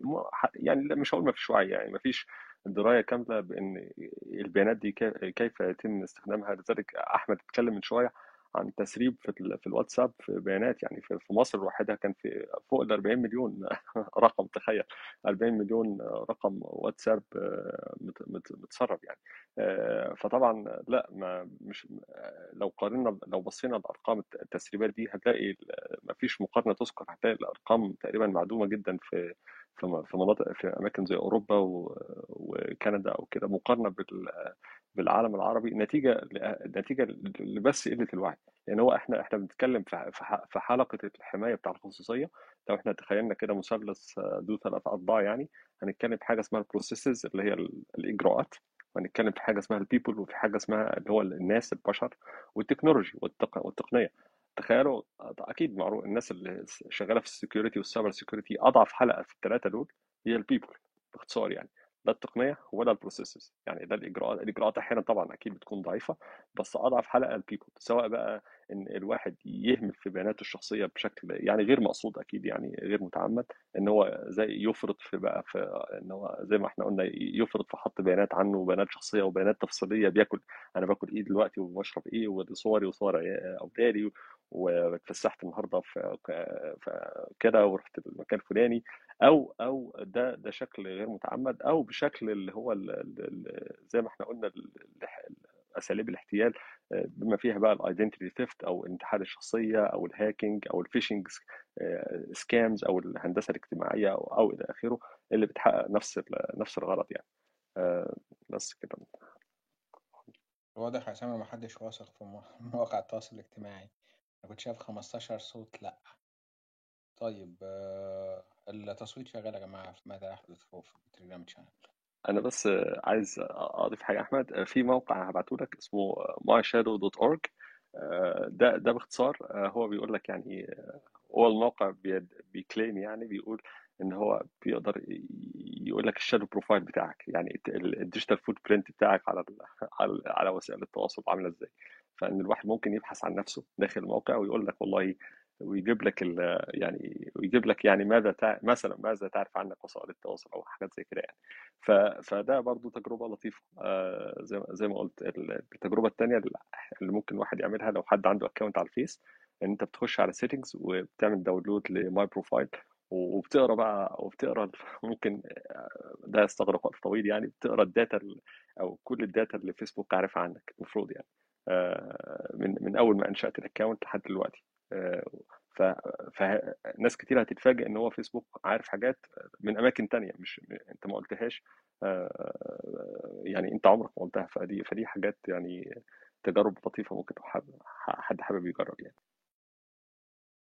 يعني لا، مش هقول ما فيش وعي يعني ما فيش دراية كاملة بإن البيانات دي كي- كيف يتم استخدامها. لذلك أحمد اتكلم من شوية عن تسريب في في الواتساب في بيانات يعني في في مصر لوحدها كان في فوق ال 40 مليون <laughs> رقم تخيل. 40 مليون رقم واتساب آه، مت- مت- متسرب يعني. آه، فطبعا لا ما مش لو قارنا لو بصينا لارقام التسريبات دي هتلاقي ما فيش مقارنة تذكر. هتلاقي الأرقام تقريبا معدومة جدا في في مناطق في أماكن زي أوروبا وكندا أو كده. مقارنة بال بالعالم العربي نتيجة نتيجة لبس قلة الوعي. لأن هو إحنا إحنا بنتكلم في حلقة الحماية بتاع الخصوصية. لو إحنا تخيلنا كده مثلث ذو ثلاث اضلاع يعني هنتكلم في حاجة اسمها ال processes اللي هي ال- الإجراءات وهنتكلم في حاجة اسمها ال people وفي حاجة اسمها اللي هو الناس البشر والتكنولوجي والتق... والتقنية. تخيلوا أكيد معروف الناس اللي شغالة في ال security وال cyber security أضعف حلقة في الثلاثه دول هي ال people باختصار يعني. لا التقنية ولا ال processes يعني ده الإجراءات الإجراءات أحيانا طبعا أكيد بتكون ضعيفة بس أضعف حلقه ال people سواء بقى إن الواحد يهمل في بياناته الشخصية بشكل يعني غير مقصود أكيد يعني غير متعمد إن هو زي يفرط في بقى في إن هو زي ما إحنا قلنا يفرط في حط بيانات عنه وبيانات شخصية وبيانات تفصيلية بياكل أنا باكل إيه دلوقتي وبشرب إيه ودي صوري وصور اولادي واتفسحت النهارده في كده ورحت المكان الفلاني أو أو ده ده شكل غير متعمد أو بشكل اللي هو زي ما إحنا قلنا ال- ال- اساليب الاحتيال آه، بما فيها بقى ال identity theft أو انتحال الشخصية أو ال hacking أو ال phishing scams أو الهندسة الاجتماعية أو, أو إلى آخره اللي بتحقق نفس نفس الغرض يعني. آه، بس كده. واضح يا سامر محدش واثق في مو- مواقع التواصل الاجتماعي. أنا كنت شايف 15 صوت لأ. طيب آه، التصويت شغال يا جماعة في ماذا يحدث فوق في التليجرام channel أنا بس عايز أضيف حاجة أحمد. في موقع هبعته لك اسمه myshadow.org ده ده باختصار هو بيقول لك يعني هو الموقع بي claim يعني بيقول إن هو بيقدر يقول لك ال shadow profile بتاعك يعني ال digital footprint بتاعك على على على وسائل التواصل عاملة إزاي. فإن الواحد ممكن يبحث عن نفسه داخل الموقع ويقول لك والله ويجيب لك يعني ويجيب لك يعني ماذا تع... مثلا ماذا تعرف عنك وسائل التواصل أو حاجات زي كده يعني. ف... فده برضو تجربة لطيفة. آه زي ما زي ما قلت ال- التجربة الثانية اللي ممكن الواحد يعملها لو حد عنده account على الفيس إن أنت بتخش على settings وبتعمل download ل my profile وبتقرأ بقى وبتقرأ <laughs> ممكن آه، ده يستغرق وقت طويل يعني بتقرأ ال data ال- أو كل ال data اللي فيسبوك عارفها عنك المفروض يعني. من من أول ما أنشأت ال account لحد دلوقتي. آه، ف فناس كتير هتتفاجئ إن هو فيسبوك عارف حاجات من أماكن تانية مش أنت ما قلتهاش. آه، يعني أنت عمرك ما قلتها فدي فدي حاجات يعني تجارب لطيفة ممكن حد حابب يجرب يعني.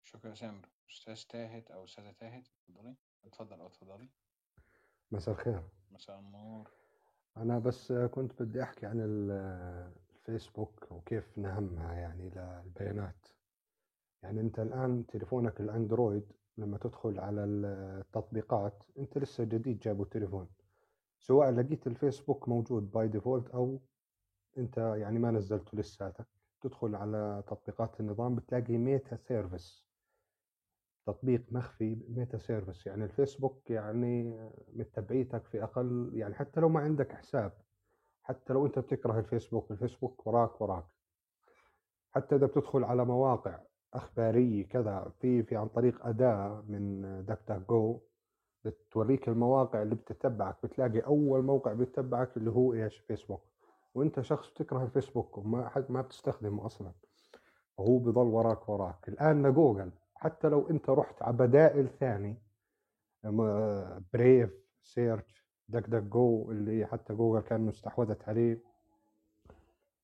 شكرا يا سامر. أستاذ تاهت أو أستاذة تاهت اتفضلي. اتفضل أو اتفضلي. مساء الخير. مساء النور. أنا بس كنت بدي أحكي عن ال- الفيسبوك وكيف نهمه يعني للبيانات. يعني أنت الآن تليفونك الأندرويد لما تدخل على التطبيقات أنت لسه جديد جابوا تليفون سواء لقيت الفيسبوك موجود by default أو أنت يعني ما نزلته لساتك. تدخل على تطبيقات النظام بتلاقي ميتا service. تطبيق مخفي ميتا service. يعني الفيسبوك يعني متبعتك في أقل يعني حتى لو ما عندك حساب. حتى لو أنت بتكره الفيسبوك الفيسبوك وراك وراك. حتى إذا بتدخل على مواقع اخباريه كذا في في عن طريق أداة من دك دك جو بتوريك المواقع اللي بتتبعك بتلاقي أول موقع بيتبعك اللي هو إيش؟ فيسبوك. وأنت شخص بتكره الفيسبوك وما حد ما بتستخدمه أصلا. وهو بضل وراك وراك. الآن جوجل. حتى لو أنت رحت على بدائل ثاني بريف search دك دك جو اللي حتى جوجل كان استحوذت عليه.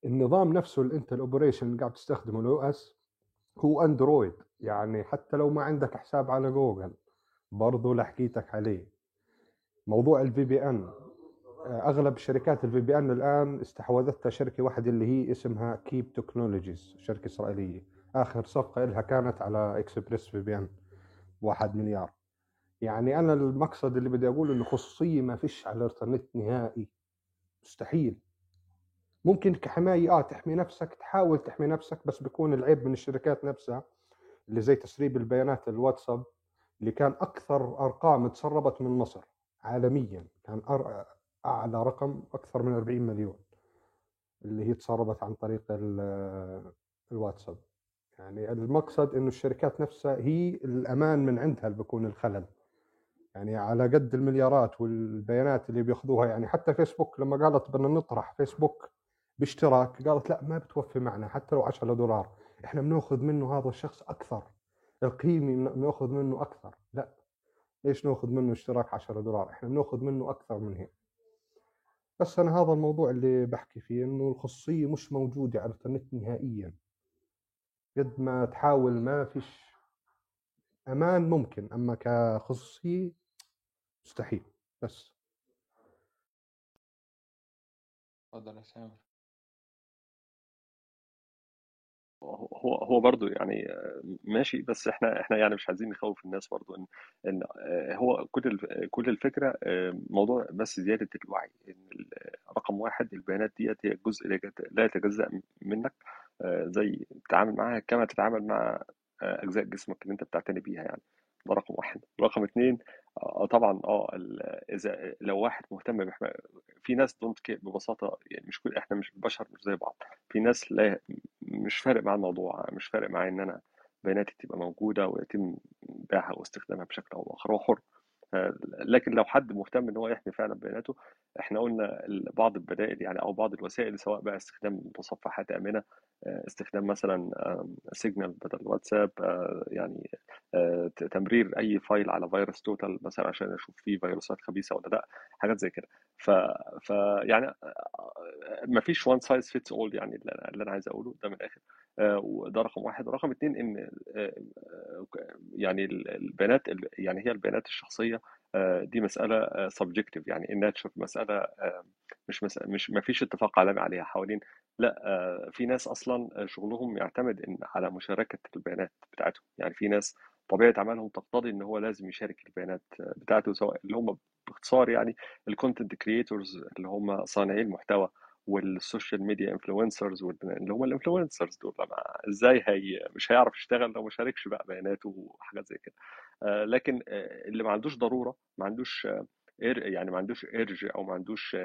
النظام نفسه اللي انت ال operation اللي قاعد تستخدمه ال OS هو اندرويد يعني حتى لو ما عندك حساب على جوجل برضه لحقيتك عليه. موضوع ال VPN أغلب شركات ال VPN الآن استحوذتها شركة واحدة اللي هي اسمها كيب technologies شركة إسرائيلية. آخر صفقة لها كانت على اكسبريس VPN واحد مليار. يعني أنا المقصد اللي بدي أقوله إنه خصوصية ما فيش على الانترنت نهائي. مستحيل. ممكن كحماية آه تحمي نفسك تحاول تحمي نفسك بس بيكون العيب من الشركات نفسها اللي زي تسريب البيانات الواتساب اللي كان أكثر أرقام تسربت من مصر عالميا كان. أعلى رقم أكثر من 40 مليون اللي هي تسربت عن طريق ال- الواتساب. يعني المقصد إنه الشركات نفسها هي الأمان من عندها اللي بيكون الخلل. يعني على قد المليارات والبيانات اللي بياخذوها يعني. حتى فيسبوك لما قالت بدنا نطرح فيسبوك باشتراك قالت لا ما بتوفي معنا حتى لو 10 دولار. إحنا بنأخذ منه هذا الشخص أكثر. القيمة بنأخذ منه أكثر. لا. ليش نأخذ منه اشتراك 10 دولار؟ إحنا بنأخذ منه أكثر من هيك. بس أنا هذا الموضوع اللي بحكي فيه إنه الخصوصيه مش موجودة على الانترنت نهائيا. قد ما تحاول ما فيش أمان ممكن أما كخصوصيه مستحيل بس. اتفضل يا سامر. هو هو برضه يعني آه، ماشي بس إحنا إحنا يعني مش عايزين نخوف الناس برضه ان ان آه، هو كل كل الفكرة آه، موضوع بس زيادة الوعي إن رقم واحد البيانات ديت هي جزء لا يت- لا يتجزأ منك زي تتعامل معاها كما تتعامل مع أجزاء جسمك اللي انت بتعتني بيها يعني. ده رقم واحد. رقم اتنين آه طبعا آه إذا لو واحد مهتم بحما في ناس don't care ببساطة يعني مش كل إحنا مش بشر مش زي بعض. في ناس لا مش فارق مع الموضوع مش فارق معايا إن أنا بياناتي تبقى موجودة ويتم بيعها واستخدامها بشكل أو بآخر. هو حر. آه، لكن لو حد مهتم إن هو يحمي فعلا بياناته إحنا قلنا بعض البدائل يعني أو بعض الوسائل سواء بقى استخدام متصفحات آمنة آه، استخدام مثلا سيجنال بدل واتساب آه، يعني آه، تمرير أي file على فيروس توتال مثلا عشان أشوف فيه فيروسات خبيثة ولا لأ حاجات زي كده. ف, ف يعني ما فيش one size fits all يعني اللي أنا عايز أقوله ده من الآخر. آه، وده رقم واحد. رقم اتنين إن آه، آه، يعني ال- البيانات ال- يعني هي البيانات الشخصية آه، دي مسألة subjective يعني ال nature مسألة آه، مش مسألة مش ما فيش اتفاق عالمي عليها حوالين لأ آه، في ناس أصلا شغلهم يعتمد إن على مشاركة البيانات بتاعتهم. يعني في ناس طبيعة عملهم تقتضي إن هو لازم يشارك البيانات بتاعته سواء اللي هم باختصار يعني ال content creators اللي هم صانعي المحتوى. وال social media influencers اللي هم ال influencers دول ما إزاي هي مش هيعرف يشتغل لو ما شاركش بقى بياناته وحاجات زي كده. آه، لكن آه، اللي ما عندوش ضرورة ما عندوش آه، يعني ما عندوش urge أو ما عندوش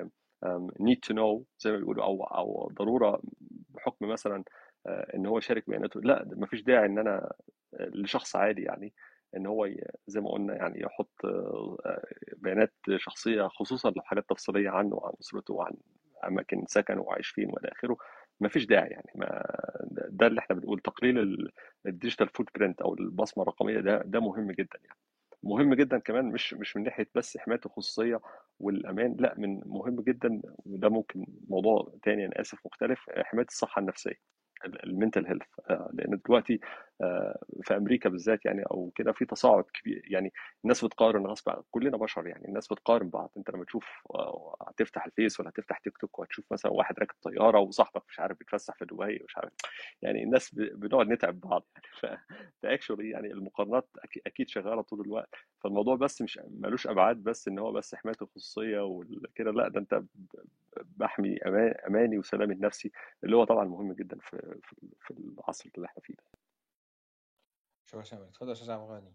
need to know زي ما بيقولوا أو أو ضرورة بحكم مثلا إن هو يشارك بياناته لا ما فيش داعي إن أنا لشخص عادي يعني إن هو زي ما قلنا يعني يحط بيانات شخصية خصوصا لو حاجات تفصيلية عنه وعن أسرته وعن أماكن سكنه وعايش فين وإلى آخره ما فيش داعي يعني ما ده اللي إحنا بنقول تقليل ال digital footprint أو البصمة الرقمية ده ده مهم جدا يعني. مهم جدا كمان مش مش من ناحية بس حماية الخصوصية والأمان لأ من مهم جدا وده ممكن موضوع تاني أنا آسف مختلف حماية الصحة النفسية. ال mental health لأن دلوقتي آه، في أمريكا بالذات يعني أو كده في تصاعد كبير. يعني الناس بتقارن غصب كلنا بشر يعني الناس بتقارن بعض. أنت لما تشوف آه، هتفتح الفيس ولا هتفتح تيك توك وهتشوف مثلا واحد راكب طيارة وصاحبك مش عارف بيتفسح في دبي مش عارف. يعني الناس بنقعد نتعب بعض <laughs> يعني. ف actually يعني المقارنات أكيد شغالة طول الوقت. فالموضوع بس مش ملوش أبعاد بس إن هو بس حماية الخصوصية وكده لأ ده أنت بحمي أماني وسلامي النفسي اللي هو طبعا مهم جدا في في في العصر اللي إحنا فيه ده. شكرا سامر اتفضل يا أستاذ عبد الغني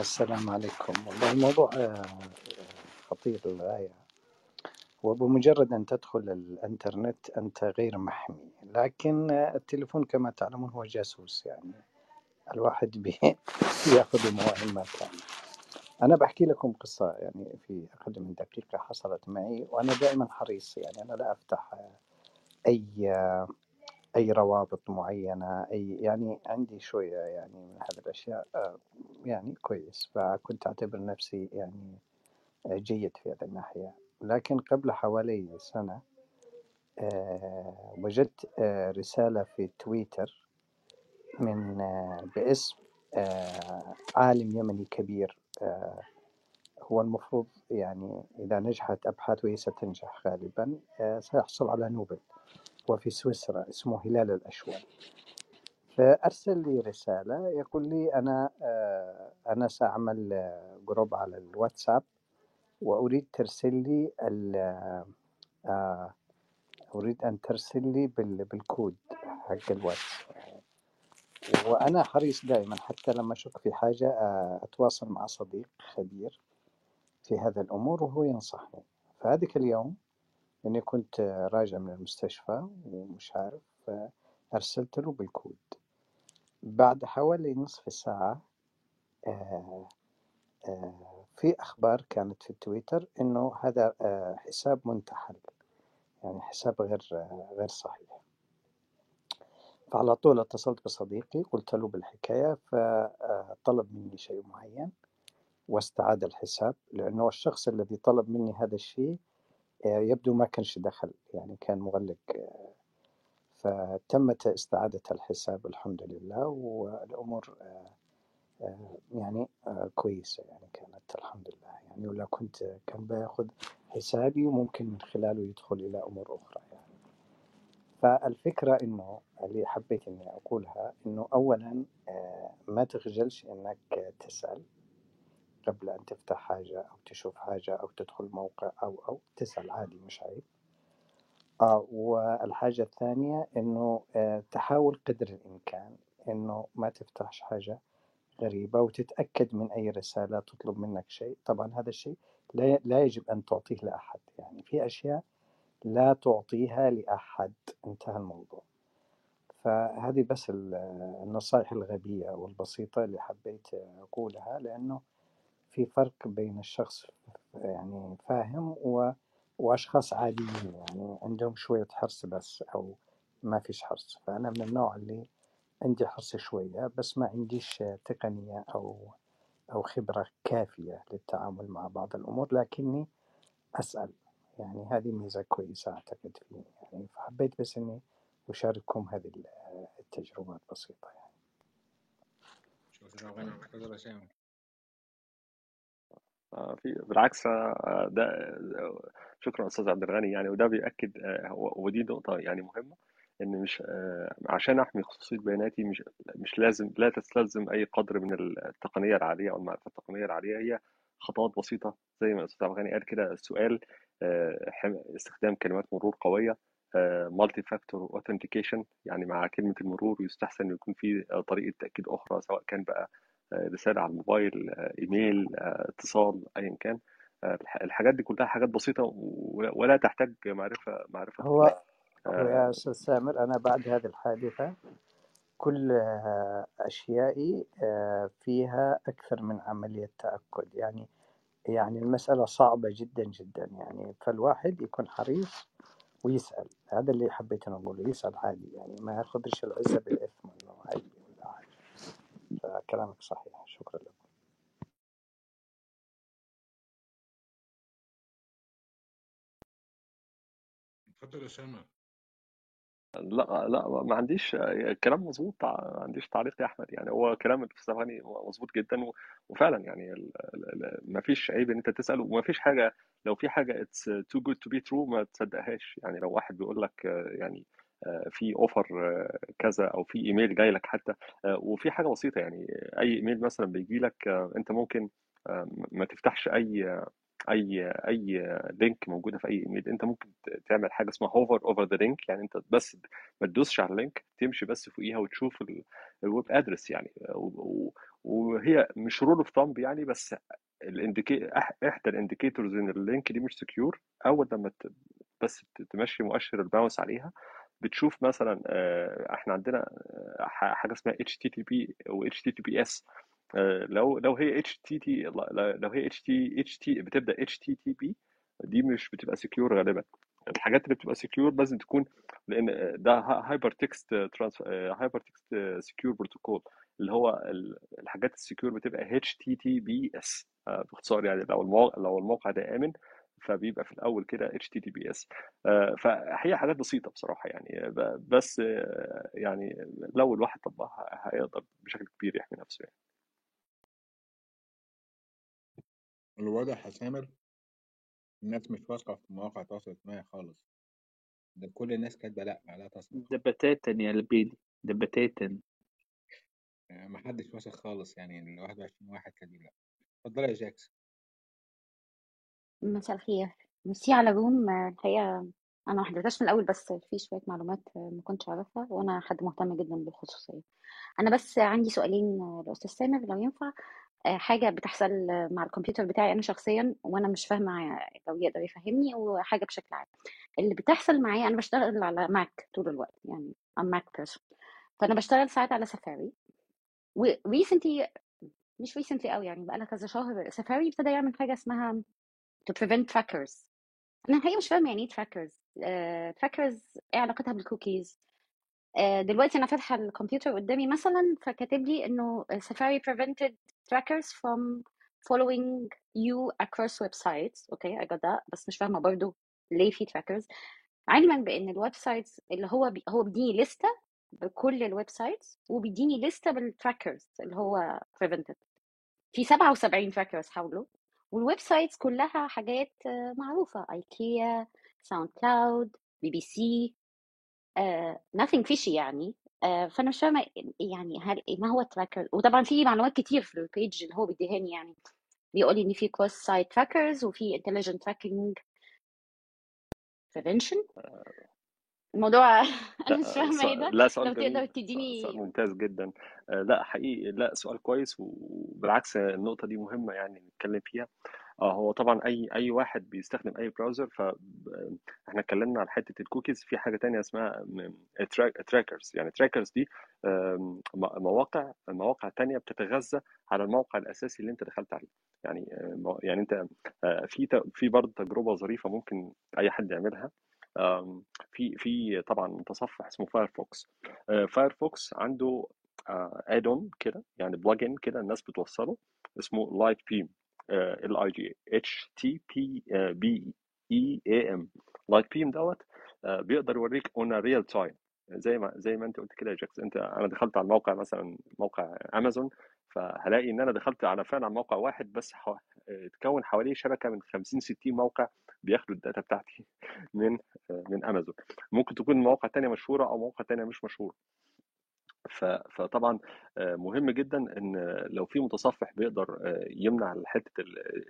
السلام عليكم. والله الموضوع آه، خطير للغاية وبمجرد أن تدخل الإنترنت أنت غير محمي. لكن آه، التليفون كما تعلمون هو جاسوس يعني. الواحد بي- <laughs> بيأخذ يعني. أنا بحكي لكم قصة يعني في أقل من دقيقة حصلت معي وأنا دائما حريص يعني أنا لا أفتح أي أي روابط معينة أي يعني عندي شوية يعني من هذه الأشياء آه، يعني كويس فكنت أعتبر نفسي يعني جيد في هذه الناحية. لكن قبل حوالي سنة آه، وجدت آه، رسالة في تويتر من باسم عالم يمني كبير. هو المفروض يعني إذا نجحت أبحاثه وهي ستنجح غالبا آه، سيحصل على نوبل. وفي سويسرا اسمه هلال الأشول فأرسل لي رسالة يقول لي أنا آه، أنا سأعمل آه، group على الواتساب وأريد ترسل لي آه، أريد أن ترسل لي بال- بالكود حق الواتس. وأنا حريص دائما حتى لما أشك في حاجة آه، أتواصل مع صديق خبير في هذا الأمور وهو ينصحني. فهذيك اليوم إني كنت راجع من المستشفى ومش عارف أرسلت له بالكود. بعد حوالي نصف ساعة آه، آه، في أخبار كانت في تويتر إنه هذا حساب منتحل يعني حساب غير غير صحيح. فعلى طول اتصلت بصديقي قلت له بالحكاية فطلب مني شيء معين واستعاد الحساب لأنه الشخص الذي طلب مني هذا الشيء آه، يبدو ما كانش دخل يعني كان مغلق. آه، فتمت استعادة الحساب الحمد لله والأمور آه، آه، يعني آه، كويسة يعني كانت الحمد لله. يعني ولا كنت كان بياخذ حسابي وممكن من خلاله يدخل إلى أمور أخرى. يعني فالفكرة إنه اللي حبيت إني أقولها إنه أولا آه، ما تخجلش إنك تسأل قبل أن تفتح حاجة أو تشوف حاجة أو تدخل موقع أو أو تسأل عادي مش عيب. آه والحاجة الثانية إنه آه تحاول قدر الإمكان إنه ما تفتحش حاجة غريبة وتتأكد من أي رسالة تطلب منك شيء. طبعا هذا الشيء لا لا يجب أن تعطيه لأحد. يعني في أشياء لا تعطيها لأحد. انتهى الموضوع. فهذه بس ال- النصائح الغبية والبسيطة اللي حبيت أقولها لأنه في فرق بين الشخص يعني فاهم و... وأشخاص عاديين يعني عندهم شوية حرص بس أو ما فيش حرص. فأنا من النوع اللي عندي حرص شوية بس ما عنديش تقنية أو أو خبرة كافية للتعامل مع بعض الأمور لكني أسأل. يعني هذه ميزة كويسة أعتقد يعني فحبيت بس إني أشارككم هذه التجربة البسيطة يعني. آه، في بالعكس آه، ده شكرا أستاذ عبد الغني يعني وده بيأكد آه، ودي نقطة يعني مهمة إن مش عشان أحمي خصوصية بياناتي مش مش لازم لا تستلزم أي قدر من التقنية العالية أو المعرفة التقنية العالية هي خطوات بسيطة زي ما الأستاذ عبد الغني قال كده السؤال آه، استخدام كلمات مرور قوية multi-factor authentication يعني مع كلمة المرور يستحسن يكون في طريقة تأكيد أخرى سواء كان بقى آه، رسالة على الموبايل آه، إيميل آه، اتصال أيا كان. الح- الحاجات دي كلها حاجات بسيطة و- ولا تحتاج معرفة معرفة هو يا أستاذ سامر أنا بعد هذه الحادثة كل آه، أشيائي آه، فيها أكثر من عملية تأكد. يعني يعني المسألة صعبة جدا جدا. يعني فالواحد يكون حريص ويسأل. هذا اللي حبيت أنا أقوله يسأل عادي. يعني ما ياخذش العزة بالإثم عيب ولا حاجة فكلامك صحيح. شكرا لك. اتفضل يا سامر. لا لا ما عنديش الكلام مظبوط ما عنديش تعليق يا أحمد. يعني هو كلام الفلسفاني مظبوط جدا وفعلا يعني ما فيش عيب إن أنت تسال وما فيش حاجة لو في حاجة it's too good to be true ما تصدقهاش. يعني لو واحد بيقول لك يعني في offer كذا أو في ايميل جاي لك حتى وفي حاجة بسيطة يعني أي ايميل مثلا بيجي لك أنت ممكن ما تفتحش أي أي أي link موجودة في أي ايميل أنت ممكن تعمل حاجة اسمها hover over the link يعني أنت بس ما تدوسش على ال link تمشي بس فوقيها وتشوف ال web address يعني. وهي مش rule of thumb يعني بس إحدى ال indicators إن ال link دي مش secure أول لما بس تمشي مؤشر الماوس عليها بتشوف مثلا آه، إحنا عندنا آه، حاجة اسمها HTTP و HTTPS آه، لو لو هي HTT لو هي HT HT بتبدأ HTTP دي مش بتبقى secure غالبا الحاجات اللي بتبقى secure لازم تكون لأن ده hypertext hypertext secure protocol اللي هو ال- الحاجات ال secure بتبقى HTTPS آه، باختصار يعني لو الموقع لو الموقع ده آمن فبيبقى في الأول كده HTTPS آه، فهي حاجات بسيطة بصراحة يعني بس آه، يعني لو الواحد طبقها هيقدر بشكل كبير يحمي نفسه يعني. الواضح يا سامر الناس مش واثقة في مواقع التواصل الاجتماعي خالص. ده كل الناس كاتبة لأ لا تثق ده بتاتا يا لبيدي ده بتاتا آه، محدش واثق خالص يعني ال 21 واحد كاتبين لأ. اتفضل يا جاكس. مساء الخير. ميرسي على الروم آه، الحقيقة أنا ما حضرتهاش من الأول بس في شوية معلومات آه، ما كنتش أعرفها وأنا حد مهتم جدا بالخصوصية. أنا بس عندي سؤالين آه، لأستاذ سامر لو ينفع. آه، حاجة بتحصل آه، مع الكمبيوتر بتاعي أنا شخصيا وأنا مش فاهمة لو يقدر يفهمني وحاجة بشكل عام. اللي بتحصل معايا أنا بشتغل على ماك طول الوقت يعني I'm Mac person. فأنا بشتغل ساعات على سفاري و recently مش recently قوي يعني بقالها كذا شهر. سفاري ابتدى يعمل حاجة اسمها to prevent trackers. أنا الحقيقة مش فاهمة يعني إيه trackers trackers إيه علاقتها بالكوكيز آه، دلوقتي أنا فاتحة الكمبيوتر قدامي مثلا فكاتب لي إنه سفاري prevented trackers from following you across websites. okay I got that. بس مش فاهمة برضو ليه في trackers. علما بإن ال websites اللي هو بي هو بيديني لستة بكل ال websites وبيديني لستة بال trackers اللي هو prevented. في 77 trackers حاولوا وال websites كلها حاجات معروفة. ايكيا ساوند كلاود بي بي سي nothing fishy يعني. آه، فأنا مش فاهمة يعني هل ما هو ال tracker وطبعا في معلومات كتير في ال page اللي هو بيديهاني يعني. بيقول لي إن في cross-site trackers وفي intelligent tracking prevention. الموضوع <laughs> أنا مش فاهمة إيه ده. لا سؤال لو تقدر تديني سؤال ممتاز جدا. آه، لا حقيقي لا سؤال كويس وبالعكس النقطة دي مهمة يعني نتكلم فيها. هو طبعا أي أي واحد بيستخدم أي browser ف إحنا اتكلمنا عن حتة الكوكيز في حاجة تانية اسمها trackers يعني trackers دي مواقع مواقع تانية بتتغذى على الموقع الأساسي اللي أنت دخلت عليه. يعني آه، يعني أنت آه، في في برضه تجربة ظريفة ممكن أي حد يعملها. في في طبعا متصفح اسمه فايرفوكس فايرفوكس عنده add-on كده يعني plugin كده الناس بتوصله اسمه Lightbeam L I G H T B B E A M Lightbeam دوت آه، بيقدر يوريك on real time زي ما زي ما انت قلت كده يا جاكس انت أنا دخلت على الموقع مثلا موقع امازون فهلاقي إن أنا دخلت على فعلا موقع واحد بس. اتكون حواليه شبكة من 50 60 موقع بياخدوا ال data بتاعتي <laughs> من من امازون ممكن تكون مواقع تانية مشهورة أو مواقع تانية مش مشهورة فطبعا آه، مهم جدا إن لو في متصفح بيقدر آه، يمنع حتة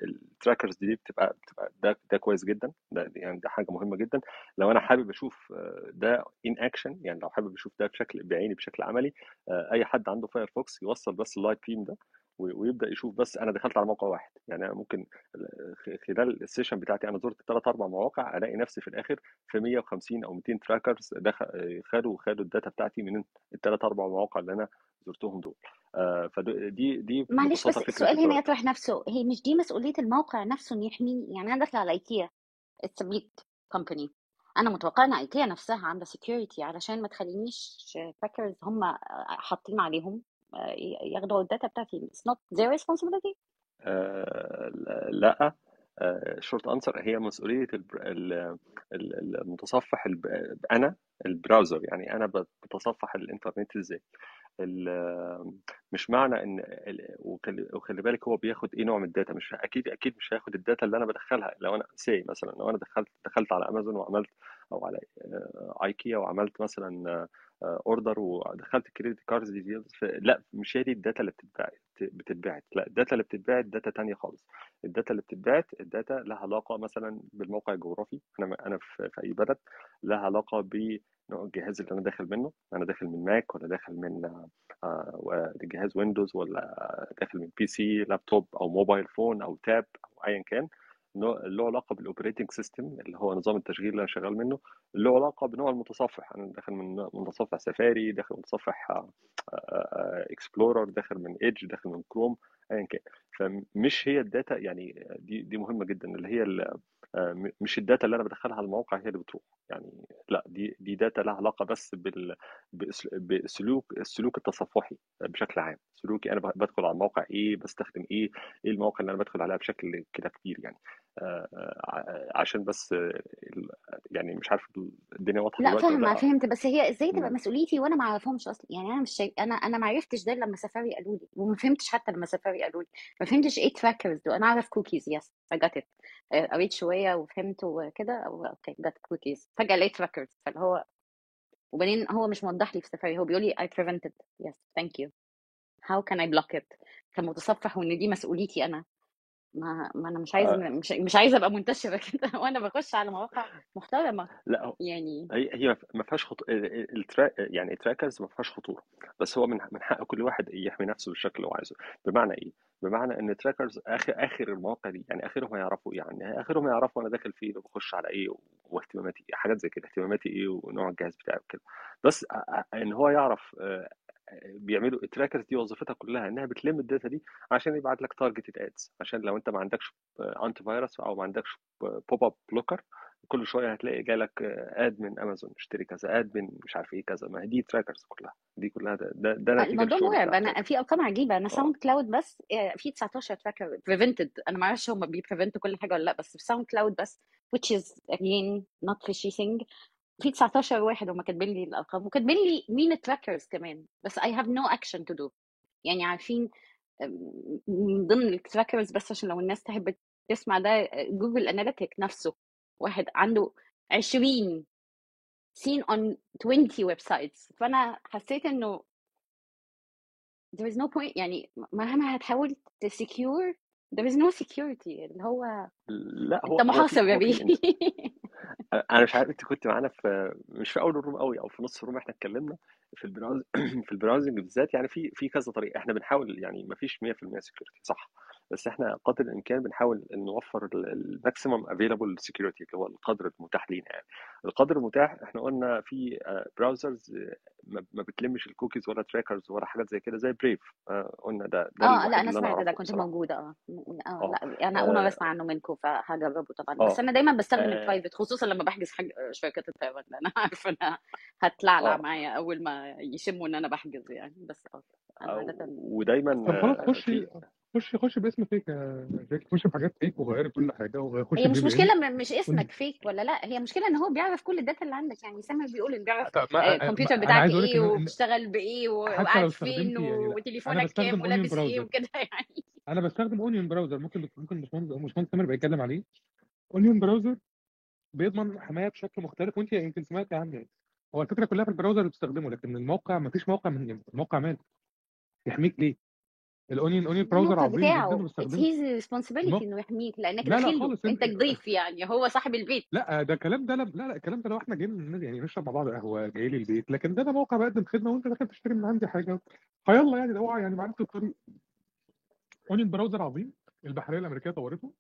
ال trackers دي بتبقى بتبقى ده ده كويس جدا ده يعني ده حاجة مهمة جدا. لو أنا حابب أشوف آه، ده in action يعني لو حابب أشوف ده بشكل بعيني بشكل عملي أي حد عنده فايرفوكس يوصل بس ال Lightbeam ده ويبدأ يشوف بس أنا دخلت على موقع واحد. يعني أنا ممكن خلال ال session بتاعتي أنا زرت ثلاث أربع مواقع ألاقي نفسي في الآخر في 150 أو 200 trackers دخل خدوا خدوا ال data بتاعتي من الثلاث أربع مواقع اللي أنا زرتهم دول. آه، فدي دي معلش بس السؤال هنا يطرح نفسه. هي مش دي مسؤولية الموقع نفسه انه يحميني يعني أنا داخلة على IKEA. It's big company أنا متوقعة إن إيكيا نفسها عاملة security علشان ما تخلينيش ف trackers هم حاطين عليهم ياخدوا ال data بتاعتي. It's not their responsibility آه، لا short answer هي مسؤولية المتصفح أنا ال browser يعني أنا بتصفح الإنترنت إزاي. مش معنى إن وخلي بالك هو بياخد إيه نوع من ال data مش أكيد أكيد مش هياخد ال data اللي أنا بدخلها. لو أنا say مثلا لو أنا دخلت دخلت على امازون وعملت أو على آه، ايكيا وعملت مثلا order ودخلت credit cards details لا مش هي دي ال data اللي بتتباع بتتبعت لا ال data اللي بتتبعت data تانية خالص. ال data اللي بتتبعت ال data لها علاقة مثلا بالموقع الجغرافي. أنا أنا في أي بلد لها علاقة بنوع الجهاز اللي أنا داخل منه. أنا داخل من Mac ولا داخل من آه، آه، جهاز Windows ولا داخل من PC laptop أو mobile phone أو tab أو ايا كان. نوع- له علاقة بال operating system اللي هو نظام التشغيل اللي أنا شغال منه له علاقة بنوع المتصفح. أنا داخل من متصفح سفاري داخل متصفح Explorer داخل من Edge داخل من كروم ايا كان. فمش هي ال data يعني دي دي مهمة جدا. اللي هي ال- آه، م- مش ال data اللي أنا بدخلها على الموقع هي اللي بتروح. يعني لا دي دي data لها علاقة بس بال بسلوك السلوك التصفحي بشكل عام. سلوكي أنا بدخل على الموقع إيه بستخدم إيه إيه المواقع اللي أنا بدخل عليها بشكل كده كتير يعني. آه، آه، عشان بس آه، يعني مش عارف الدنيا واضحة لا فاهمة فهمت بس هي إزاي تبقى. مسؤوليتي وأنا ما أعرفهمش أصلا؟ يعني أنا مش شايف أنا أنا ما عرفتش ده لما سفاري قالوا لي وما فهمتش حتى لما سفاري قالوا لي. ما فهمتش إيه trackers دول. أنا أعرف cookies yes آه، قريت شوية وفهمت وكده okay got cookies فجأة لقيت trackers فاللي هو وبعدين هو مش موضح لي في سفاري هو بيقول لي I prevented yes thank you. How can I block it? كمتصفح وإن دي مسؤوليتي أنا. ما, ما أنا مش عايز آه، مش مش عايزه أبقى منتشرة <laughs> كده. وأنا بخش على مواقع محترمة. لا يعني هي هي ما فيهاش خط... ال tra... يعني ال trackers ما فيهاش خطورة. بس هو من من حق كل واحد يحمي نفسه بالشكل اللي هو عايزه. بمعنى إيه؟ بمعنى إن ال trackers آخر آخر المواقع دي يعني آخرهم يعرفوا يعني آخرهم يعرفوا أنا داخل فين وبخش على إيه واهتماماتي إيه حاجات زي كده اهتماماتي إيه ونوع الجهاز بتاعي وكده. بس إن هو يعرف آه، بيعملوا ال trackers دي وظيفتها كلها إنها بتلم ال data دي عشان يبعت لك targeted ads عشان لو أنت ما عندكش anti virus أو ما عندكش pop up blocker كل شوية هتلاقي جالك ad من امازون اشتري كذا ad من مش عارف إيه كذا ما هي دي trackers كلها دي كلها ده, ده, ده نتيجة الموضوع مرعب. أنا في أرقام عجيبة. أنا SoundCloud بس آه، في 19 tracker prevented أنا ما أعرفش هم بي prevent وا كل حاجة ولا لأ بس في SoundCloud بس which is again not fishy thing في 19 واحد هم كاتبين لي الأرقام وكاتبين لي مين ال trackers كمان بس I have no action to do. يعني عارفين من ضمن ال trackers بس عشان لو الناس تحب تسمع ده Google Analytics نفسه واحد عنده 20 seen on 20 websites فأنا حسيت إنه there is no point يعني مهما هتحاول ت secure there is no security اللي هو لا هو أنت محاصر يا بيه. <laughs> أنا مش عارف أنت كنت معانا في مش في أول ال room قوي أو في نص ال room إحنا اتكلمنا في ال brows <clears throat> في ال browsing بالذات يعني في في كذا طريقة. إحنا بنحاول يعني ما فيش 100% security صح. بس إحنا قدر الإمكان بنحاول نوفر ال maximum available security اللي هو القدر المتاح لينا يعني. القدر المتاح إحنا قلنا في browsers ما ما بتلمش الكوكيز ولا trackers ولا حاجات زي كده زي Brave قلنا ده ده آه لا أنا سمعت ده كنت موجودة آه آه لا أنا أول مرة آه أسمع عنه منكم فهجربه طبعا. بس آه أنا دايما بستخدم ال private خصوصا لما بحجز حاجة شركات الطيران لأن أنا <laughs> عارفه إنها هتلعلع معايا أول ما يشموا إن أنا بحجز يعني بس آه ودايما آه، خشي خشي باسم fake يا خشي بحاجات fake وغيري كل حاجة وخشي هي مش مشكلة م- مش اسمك fake ولا لأ هي مشكلة إن هو بيعرف كل ال data اللي عندك يعني سامر بيقول إن بيعرف آه، ما الكمبيوتر بتاعك إيه وبتشتغل بإيه وقاعد فين يعني وتليفونك كام ولابس إيه وكده يعني. أنا بستخدم Onion Browser ممكن ممكن باشمهندس باشمهندس سامر بيتكلم عليه. Onion Browser بيضمن حماية بشكل مختلف وأنت يمكن سمعتي عنه. يعني هو الفكرة كلها في ال browser اللي بتستخدمه لكن الموقع ما فيش موقع من الموقع ماله يحميك ليه؟ ال Onion Onion Browser عظيم جدا his responsibility الموقع إنه يحميك لأنك لا لا خالص أنت ضيف يعني هو صاحب البيت. لا ده الكلام ده لا لا لا الكلام ده لو إحنا جايين يعني نشرب مع بعض قهوة جاي لي البيت لكن ده أنا موقع بقدم خدمة وأنت داخل تشتري من عندي حاجة. فيلا يعني ده هو يعني معرفة الطريق. Onion Browser عظيم البحرية الأمريكية طورته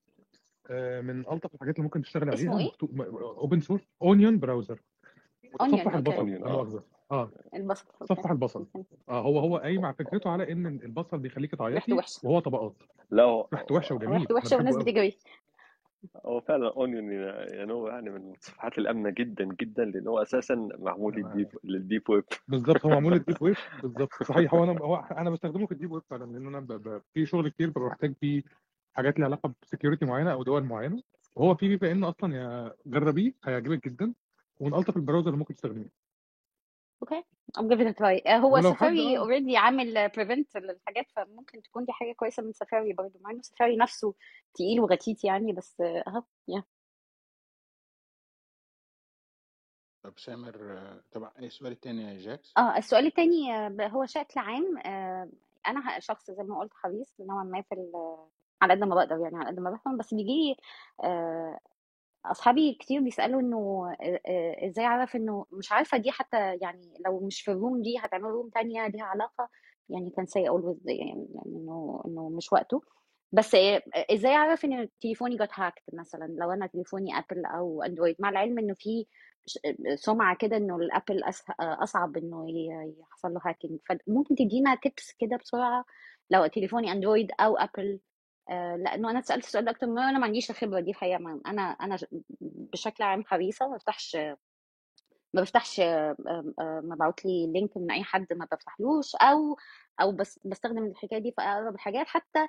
آه، من ألطف الحاجات اللي ممكن تشتغل اسمه عليها. إيه؟ Open source Onion Browser. Onion متصفح البصل okay onion لا آه. مؤاخذه آه. البصل. تصفح البصل. آه هو هو قايم على فكرته على إن البصل بيخليك ريحته تعيطي وحشة. وهو طبقات. لا هو ريحته وحشة وجميل. ريحته وحشة والناس بتجري هو فعلا onion يعني هو يعني من الصفحات الآمنة جدا جدا لأن هو أساسا معمول لل deep لل deep web. بالظبط هو معمول لل deep web. <laughs> بالظبط صحيح هو أنا هو أنا بستخدمه في ال deep web فعلا لأن أنا ب... ب... في شغل كتير ببقى محتاج فيه حاجات ليها علاقة ب security معينة أو دول معينة. وهو في VPN أصلا يا جربيه هيعجبك جدا. ومن ألطف ال browser اللي ممكن تستخدميه. okay I'm giving it a try. آه، هو سفاري already عامل prevent للحاجات فممكن تكون دي حاجة كويسة من سفاري برضه مع إنه سفاري نفسه تقيل وغتيت يعني بس آه، أهو يا طب سامر آه، طبعا إيه السؤال التاني يا جاكس؟ آه السؤال التاني آه، هو بشكل عام آه، أنا شخص زي ما قلت حريص نوعا ما في على قد ما بقدر يعني على قد ما بفهم بس بيجي لي أصحابي كتير بيسألوا إنه إزاي أعرف إنه مش عارفة دي حتى يعني لو مش في ال room دي هتعمل room تانية ليها علاقة؟ يعني can say always يعني إنه إنه مش وقته. بس إزاي أعرف إن تليفوني جت hacked مثلا؟ لو أنا تليفوني ابل أو اندرويد مع العلم إنه في سمعة كده إنه الابل أصعب إنه يحصل له hacking فممكن تدينا tips كده بسرعة لو تليفوني اندرويد أو ابل لأنه أنا اتسألت السؤال ده أكتر من وأنا ما عنديش الخبره دي الحقيقة أنا أنا بشكل عام حريصة ما بفتحش ما بفتحش آه، آه، مبعوت لي link من أي حد ما بفتحلوش أو أو بس بستخدم الحكاية دي في أقرب الحاجات. حتى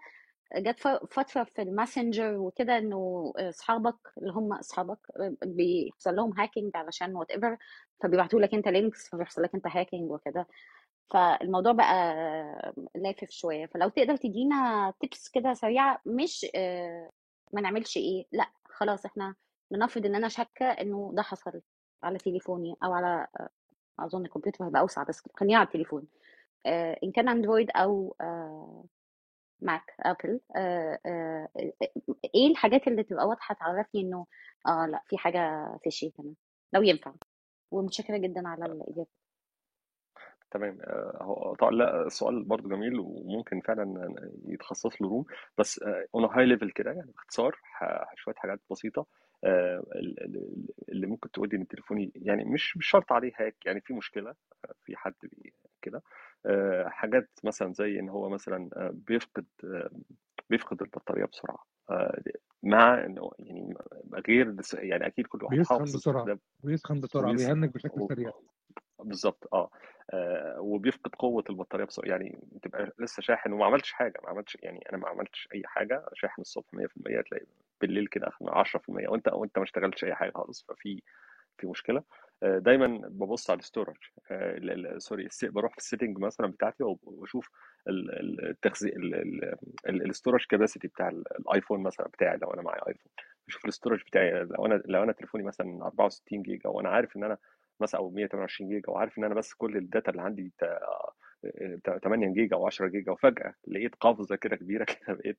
جت فترة في الماسنجر وكده إنه أصحابك اللي هم أصحابك آه، بيحصل لهم hacking علشان whatever فبيبعتوا لك أنت links فبيحصل لك أنت hacking وكده. فالموضوع بقى لافف شوية. فلو تقدر تدينا tips كده سريعة مش آه، ما نعملش إيه لأ خلاص إحنا لنفرض إن أنا شاكة إنه ده حصل على تليفوني أو على آه، أظن الكمبيوتر هيبقى أوسع بس خلينا على التليفون. آه، إن كان أندرويد أو ماك أبل إيه الحاجات اللي تبقى واضحة تعرفني إنه آه لأ في حاجة fishy هنا؟ لو ينفع. ومتشكرة جدا على الإجابة. تمام. آه، هو طبعا لا السؤال برضو جميل وممكن فعلا يتخصص له room. بس on high level كده يعني باختصار شوية حاجات بسيطة. آه، ال- ال- اللي ممكن تقول لي ان تليفوني يعني مش مش شرط عليه hack يعني في مشكلة آه، في حد كده. آه، حاجات مثلا زي إن هو مثلا آه، بيفقد آه، بيفقد البطارية بسرعة. آه، مع إنه يعني غير يعني أكيد كل واحد بيسخن بسرعة. بيسخن بسرعة. بيهنج بشكل سريع. بالظبط آه. آه، وبيفقد قوة البطارية بسرعة يعني تبقى لسه شاحن وما عملتش حاجة ما عملتش يعني أنا ما عملتش أي حاجة شاحن الصبح 100% تلاقي بالليل كده آخر 10% وأنت وأنت ما اشتغلتش أي حاجة خالص ففي في مشكلة. آه، دايما ببص على ال storage آه، sorry بروح في ال setting مثلا بتاعتي ال- التخزين ال storage capacity بتاع ال- الآيفون مثلا بتاعي لو أنا معايا آيفون. بشوف ال storage بتاعي لو أنا لو أنا تليفوني مثلا 64 جيجا وأنا عارف إن أنا مثلا أو 128 جيجا وعارف إن أنا بس كل ال data اللي عندي تا- تا- 8 جيجا أو 10 جيجا وفجأة لقيت قفزة كده كبيرة <laughs> كده بقيت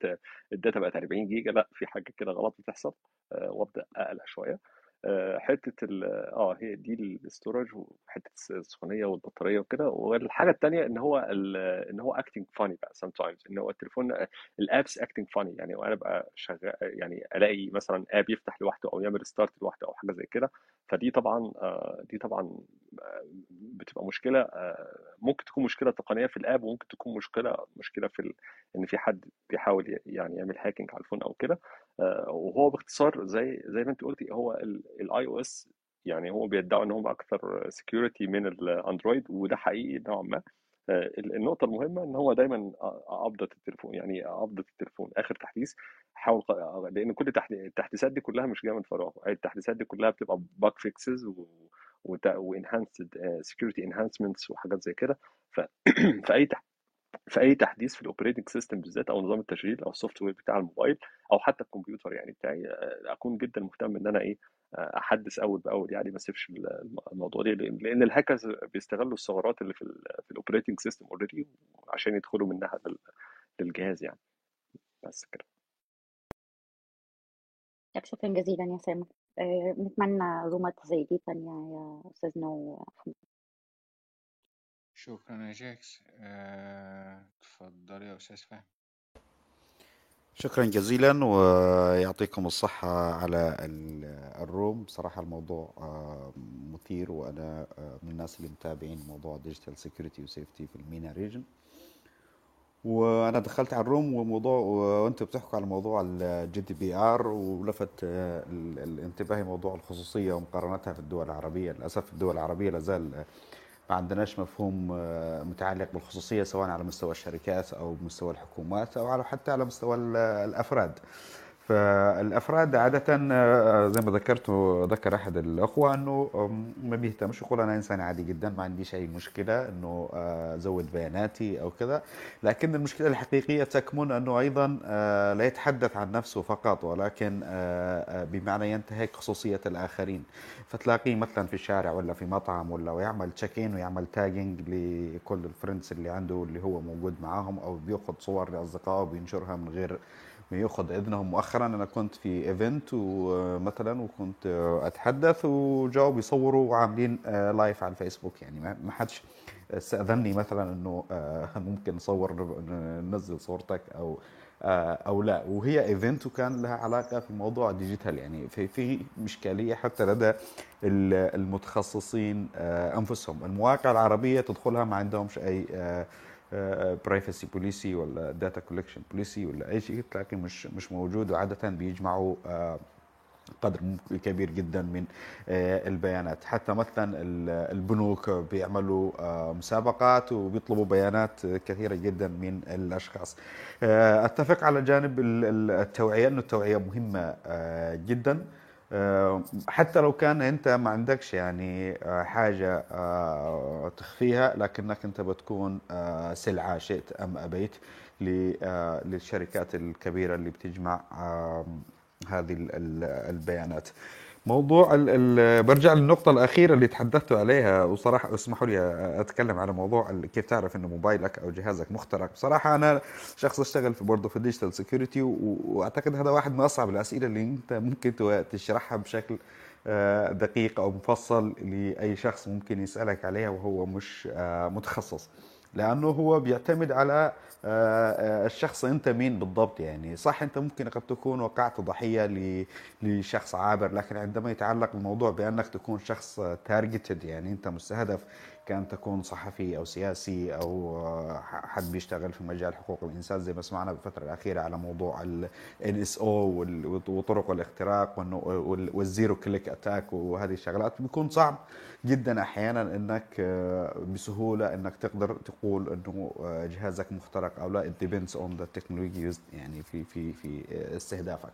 ال data بقت 40 جيجا لأ في حاجة كده غلط بتحصل آه، وأبدأ أقلق شوية. آه، حتة ال آه هي دي ال storage وحتة السخونية والبطارية وكده. والحاجة التانية إن هو إن هو acting funny بقى sometimes إن هو التليفون ال apps acting funny. يعني وأنا بقى شغال يعني ألاقي مثلا app يفتح لوحده أو يعمل start لوحده أو حاجة زي كده. فدي طبعا آه، دي طبعا آه، بتبقى مشكلة آه، ممكن تكون مشكلة تقنية في ال app وممكن تكون مشكلة مشكلة في ال... إن في حد بيحاول يعني يعمل hacking على ال phone أو كده. وهو باختصار زي زي ما انت قلتي هو ال iOS يعني هو بيدعوا إن هم أكثر security من الاندرويد وده حقيقي نوعا ما. آه، النقطة المهمة إن هو دايما update التليفون يعني update التليفون آخر تحديث. حاول لأن كل التحدي- التحديثات دي كلها مش جاية من فراغ. التحديثات دي كلها بتبقى bug fixes و enhanced security enhancements وحاجات زي كده. ف <clears throat> في اي تح... في أي تحديث في ال operating system بالذات أو نظام التشغيل أو ال software بتاع الموبايل أو حتى الكمبيوتر يعني بتاعي آه، أكون جدا مهتم إن أنا إيه آه، أحدث أول بأول يعني ما أسيبش الم- الموضوع ده لأن الهاكرز بيستغلوا الثغرات اللي في في ال operating system already عشان يدخلوا منها لل- للجهاز يعني. بس كده. شكرا جزيلا يا سامر. آه، نتمنى رومات زي دي تانية يا أستاذنا وأحمد شكرا يا جاكس آه، اتفضل يا أستاذ فهمي شكرا جزيلا ويعطيكم الصحة على ال- الروم. بصراحة الموضوع آه، مثير وأنا آه، من الناس اللي متابعين موضوع digital security و safety في ال MENA region وأنا دخلت على الروم وموضوع وأنتم بتحكوا على موضوع ال GDPR ولفت الانتباه موضوع الخصوصية ومقارنتها في الدول العربية. للأسف الدول العربية لازال ما عندناش مفهوم آه، متعلق بالخصوصية سواء على مستوى الشركات أو مستوى الحكومات أو على حتى على مستوى ال- الأفراد. فالأفراد عادة آه، زي ما ذكرت ذكر أحد الأخوة أنه ما بيهتمش يقول أنا إنسان عادي جدا ما عنديش أي مشكلة أنه آه، أزود بياناتي أو كذا. لكن المشكلة الحقيقية تكمن أنه أيضا آه، لا يتحدث عن نفسه فقط ولكن بمعنى ينتهك خصوصية الآخرين. فتلاقيه مثلا في الشارع ولا في مطعم ولا ويعمل check in ويعمل tagging لكل ال friends اللي عنده اللي هو موجود معاهم أو بيأخذ صور لأصدقائه وبينشرها من غير ياخذ اذنهم مؤخرا. أنا كنت في event ومثلا وكنت أتحدث وجاوا بيصوروا وعاملين live على الفيسبوك. يعني ما حدش استاذني مثلا إنه آه، ممكن نصور ننزل صورتك أو آه، أو لا. وهي event وكان لها علاقة في موضوع digital. يعني في في اشكاليه حتى لدى ال- المتخصصين آه، أنفسهم. المواقع العربية تدخلها ما عندهمش أي privacy policy ولا data collection policy ولا أي شيء لكن مش مش موجود. وعادة بيجمعوا آه، قدر كبير جدا من آه، البيانات. حتى مثلا ال- البنوك بيعملوا آه، مسابقات وبيطلبوا بيانات كثيرة جدا من الأشخاص. أتفق على جانب ال- ال- التوعية أنه التوعية مهمة جدا. حتى لو كان انت ما عندكش يعني آه، حاجة آه، تخفيها لكنك انت بتكون آه، سلعة شئت أم أبيت آه، للشركات الكبيرة اللي بتجمع آه، هذه ال- ال- البيانات. موضوع ال ال برجع للنقطة الأخيرة اللي تحدثت عليها وصراحة اسمحوا لي أتكلم على موضوع كيف تعرف إنه موبايلك أو جهازك مخترق. بصراحة أنا شخص أشتغل في برضه في ال digital security وأعتقد هذا واحد من أصعب الأسئلة اللي أنت ممكن تشرحها بشكل آه، دقيق أو مفصل لأي شخص ممكن يسألك عليها وهو مش آه، متخصص. لأنه هو بيعتمد على آه، آه، الشخص أنت مين بالضبط يعني. صح أنت ممكن قد تكون وقعت ضحية لشخص عابر لكن عندما يتعلق الموضوع بأنك تكون شخص targeted يعني أنت مستهدف كان تكون صحفي أو سياسي أو آه، حد بيشتغل في مجال حقوق الإنسان زي ما سمعنا بالفترة الأخيرة على موضوع ال NSO وال- وطرق الاختراق وال zero click attack وهذه الشغلات. بيكون صعب جدا أحيانا إنك آه، بسهولة إنك تقدر تقول إنه آه، جهازك مخترق أو لا. It depends on the technology used يعني في في في استهدافك.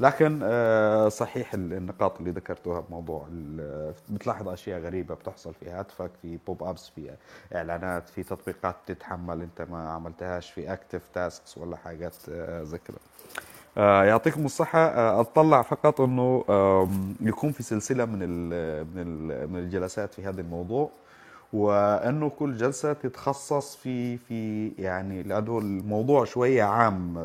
لكن آه، صحيح ال- النقاط اللي ذكرتوها بموضوع ال- بتلاحظ أشياء غريبة بتحصل في هاتفك في pop ups في إعلانات في تطبيقات تتحمل أنت ما عملتهاش في active tasks ولا حاجات آه، زي كده. آه، يعطيكم الصحة. آه، أتطلع فقط أنه يكون في سلسلة من من ال من الجلسات في هذا الموضوع وأنه كل جلسة تتخصص في في يعني لأنه الموضوع شوية عام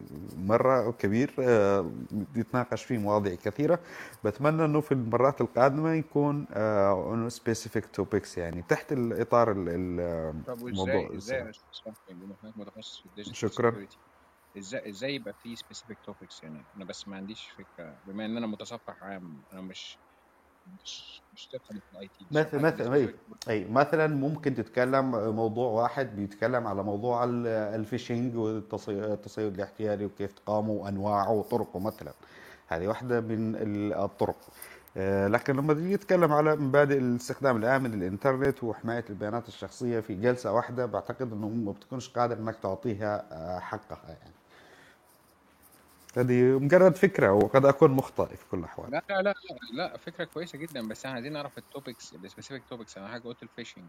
آه، مرة كبير آه، يتناقش فيه مواضيع كثيرة. بتمنى أنه في المرات القادمة يكون آه، أنه specific topics يعني تحت الإطار ال- ال- طب الموضوع إزاي شكرا. إزاي إزاي يبقى في specific topics يعني أنا بس ما عنديش فكرة بما إن أنا متصفح عام أنا مش مش مش تقني في ال IT بس لو مثل حد مثل أي مثلا ممكن تتكلم موضوع واحد بيتكلم على موضوع ال- ال phishing والتصيد الاحتيالي وكيف تقاومه وأنواعه وطرقه مثلا. هذه واحدة من ال- الطرق. آه، لكن لما تيجي تتكلم على مبادئ الاستخدام الآمن للإنترنت وحماية البيانات الشخصية في جلسة واحدة بعتقد أنه ما بتكونش قادر أنك تعطيها آه، حقها يعني. هذه مجرد فكرة وقد أكون مخطئ في كل الأحوال. لا لا لا لا فكرة كويسة جدا بس إحنا عايزين نعرف ال topics ال specific topics أنا حاجة قلت ال phishing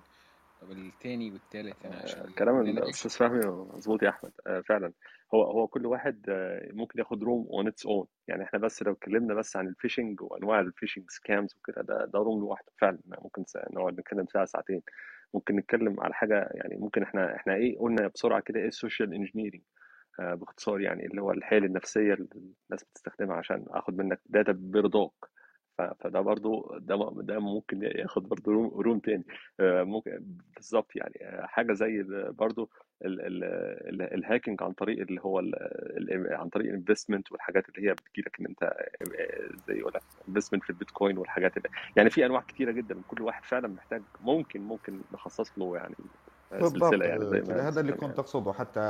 طب التاني والتالت أنا عشان كلام لأن الأستاذ فهمي مظبوط يا أحمد. آه، فعلا. هو هو كل واحد آه، ممكن ياخد room on its own يعني إحنا بس لو اتكلمنا بس عن ال phishing وأنواع ال phishing scams وكده ده ده room لوحده. فعلا ممكن نقعد نتكلم ساعة ساعتين. ممكن نتكلم على حاجة يعني ممكن إحنا إحنا إيه قلنا بسرعة كده إيه ال social engineering باختصار يعني اللي هو الحيل النفسية اللي الناس بتستخدمها عشان آخد منك data برضاك فده برضو ده ده ممكن ياخد برضو room, room تاني. آه، ممكن بالظبط يعني آه، حاجة زي برضو ال- ال- ال- ال hacking عن طريق اللي هو عن طريق ال investment والحاجات اللي هي بتجيلك إن أنت آه، زي يقول لك investment في البيتكوين والحاجات اللي يعني في أنواع كتيرة جدا. كل واحد فعلا محتاج ممكن ممكن نخصص له يعني بالضبط يعني زي ما هذا اللي سامي كنت يعني أقصده حتى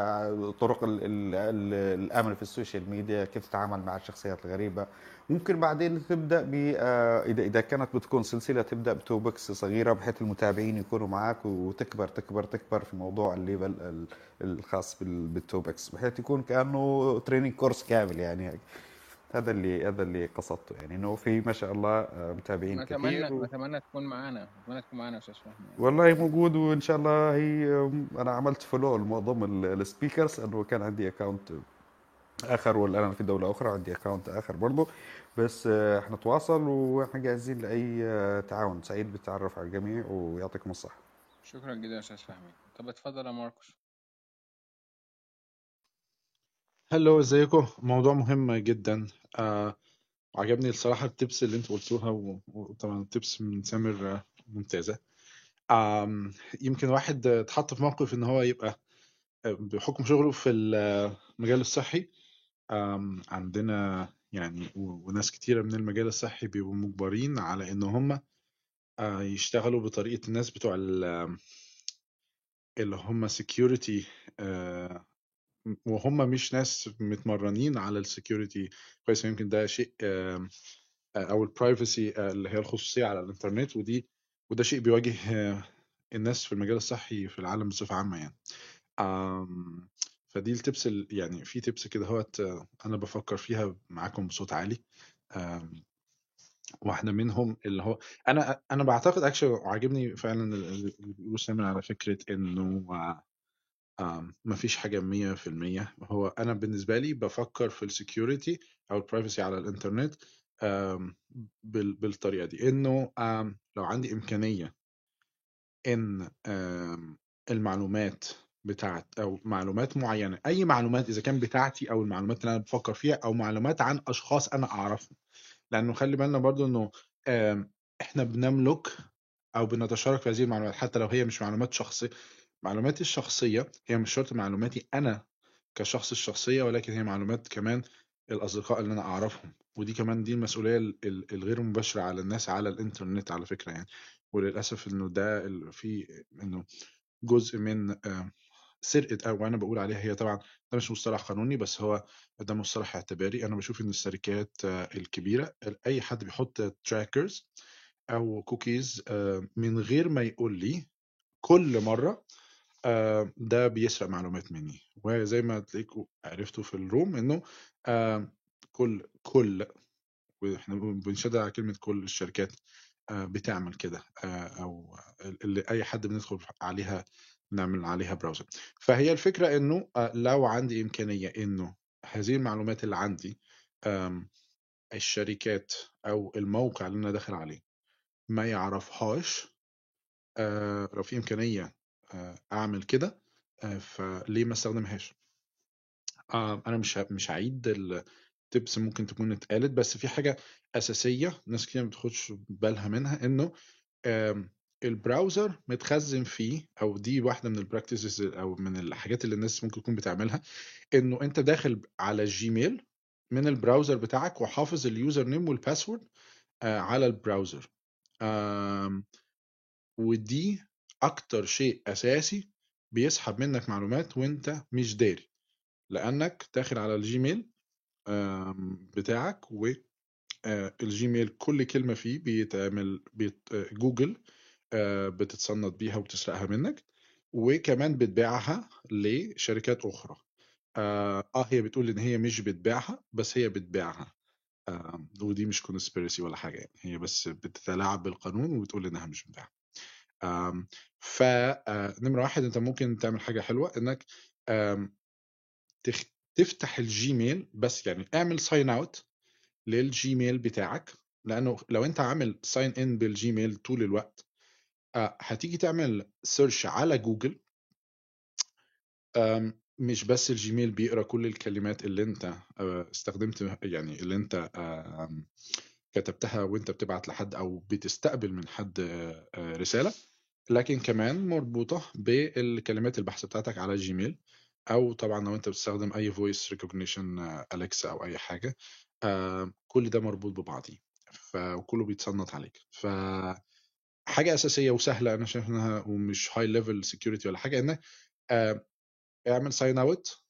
طرق ال ال ال الأمن في ال social media كيف تتعامل مع الشخصيات الغريبة ممكن بعدين تبدأ ب آه، إذا إذا كانت بتكون سلسلة تبدأ ب topics صغيرة بحيث المتابعين يكونوا معك وتكبر تكبر تكبر في موضوع ال level ال- الخاص بال- بال topics بحيث يكون كأنه training course كامل يعني هيك. هذا اللي هذا اللي قصدته. يعني إنه في ما شاء الله آه، متابعين نتمنى كثير و... نتمنى تكون معانا. نتمنى تكون معانا يا أستاذ فهمي. يعني والله موجود وإن شاء الله هي أنا عملت follow لمعظم ال speakers انه كان عندي account آخر ولا أنا في دولة أخرى عندي account آخر برضه بس آه، حنتواصل وإحنا جاهزين لأي آه، تعاون. سعيد بالتعرف على الجميع ويعطيكم الصحة. شكرا جدا أستاذ فهمي. طب اتفضل يا ماركوس. hello إزيكم؟ موضوع مهم جدا. آه وعجبني الصراحة التبس اللي أنتوا قلتوها وطبعا التبس من سامر آه، ممتازة. آم يمكن واحد اتحط في موقف إن هو يبقى آه، بحكم شغله في المجال الصحي. عندنا يعني وناس كتيرة من المجال الصحي بيبقوا مجبرين على إن هم آه، يشتغلوا بطريقة الناس بتوع ال- اللي هم security وهم مش ناس متمرنين على ال security كويس يمكن ده شيء آم، أو ال privacy اللي هي الخصوصية على الإنترنت ودي وده شيء بيواجه آه، الناس في المجال الصحي في العالم بصفة عامة يعني. فدي ال tips ال- يعني في tips كده هوت آه، أنا بفكر فيها معاكم بصوت عالي. واحدة منهم اللي هو أنا أنا بعتقد اكشن وعاجبني فعلا اللي بيقولوا على فكرة إنه آم، مفيش حاجة مية في المية. هو أنا بالنسبة لي بفكر في ال security أو ال privacy على الإنترنت بالطريقة دي. إنه لو عندي إمكانية إن المعلومات بتاعت أو معلومات معينة أي معلومات إذا كان بتاعتي أو المعلومات اللي أنا بفكر فيها أو معلومات عن أشخاص أنا أعرفهم. لأنه خلي بالنا برضو إنه آم، إحنا بنملك أو بنتشارك في هذه المعلومات حتى لو هي مش معلومات شخصية. معلوماتي الشخصية هي مش شرط معلوماتي أنا كشخص الشخصية ولكن هي معلومات كمان الأصدقاء اللي أنا أعرفهم. ودي كمان دي المسؤولية ال- ال- الغير مباشرة على الناس على الإنترنت على فكرة يعني. وللأسف إنه ده في إنه جزء من آه، سرقة أو أنا بقول عليها هي طبعا ده مش مصطلح قانوني بس هو ده مصطلح اعتباري. أنا بشوف إن الشركات آه، الكبيرة أي حد بيحط trackers أو كوكيز من غير ما يقول لي كل مرة آه، ده بيسرق معلومات مني. وزي ما تلاقيكم عرفتوا في ال room إنه آه، كل كل وإحنا بنشدد على كلمة كل الشركات آه، بتعمل كده أو اللي أي حد بندخل عليها نعمل عليها browser فهي الفكرة إنه لو عندي إمكانية إنه هذه المعلومات اللي عندي الشركات أو الموقع اللي أنا داخل عليه ما يعرفهاش لو في إمكانية آه، أعمل كده آه، فليه ما أستخدمهاش؟ آه، أنا مش مش هعيد ال tips ممكن تكون اتقالت بس في حاجة أساسية ناس كتير ما بتاخدش بالها منها آم، ال browser متخزن فيه أو دي واحدة من ال practices أو من الحاجات اللي الناس ممكن تكون بتعملها إنه أنت داخل على ال Gmail من ال browser بتاعك وحافظ ال username وال password على ال browser. ودي أكتر شيء أساسي بيسحب منك معلومات وأنت مش داري لأنك داخل على ال Gmail بتاعك وال Gmail كل كلمة فيه بيتعمل بيت آه، جوجل آه، بتتصنت بيها وبتسرقها منك وكمان بتبيعها لشركات أخرى. آه آه، هي بتقول إن هي مش بتبيعها بس هي بتبيعها. آه ودي مش conspiracy ولا حاجة يعني هي بس بتتلاعب بالقانون وبتقول إنها مش بتبيعها. آم، ف آه، نمرة واحد أنت ممكن تعمل حاجة حلوة إنك آم، تخ- تفتح ال Gmail بس يعني اعمل sign out لل Gmail بتاعك لأنه لو أنت عامل sign in بال Gmail طول الوقت هتيجي تعمل search على جوجل. آم، مش بس ال Gmail بيقرأ كل الكلمات اللي أنت استخدمت يعني اللي أنت كتبتها وانت بتبعت لحد أو بتستقبل من حد آه، رسالة. لكن كمان مربوطة بالكلمات البحث بتاعتك على Gmail أو طبعا لو انت بتستخدم أي voice recognition Alexa أو أي حاجة آه، كل ده مربوط ببعضيه فكله بيتصنت عليك. ف حاجة أساسية وسهلة أنا شايف إنها ومش high level security ولا حاجة انك آه، اعمل sign out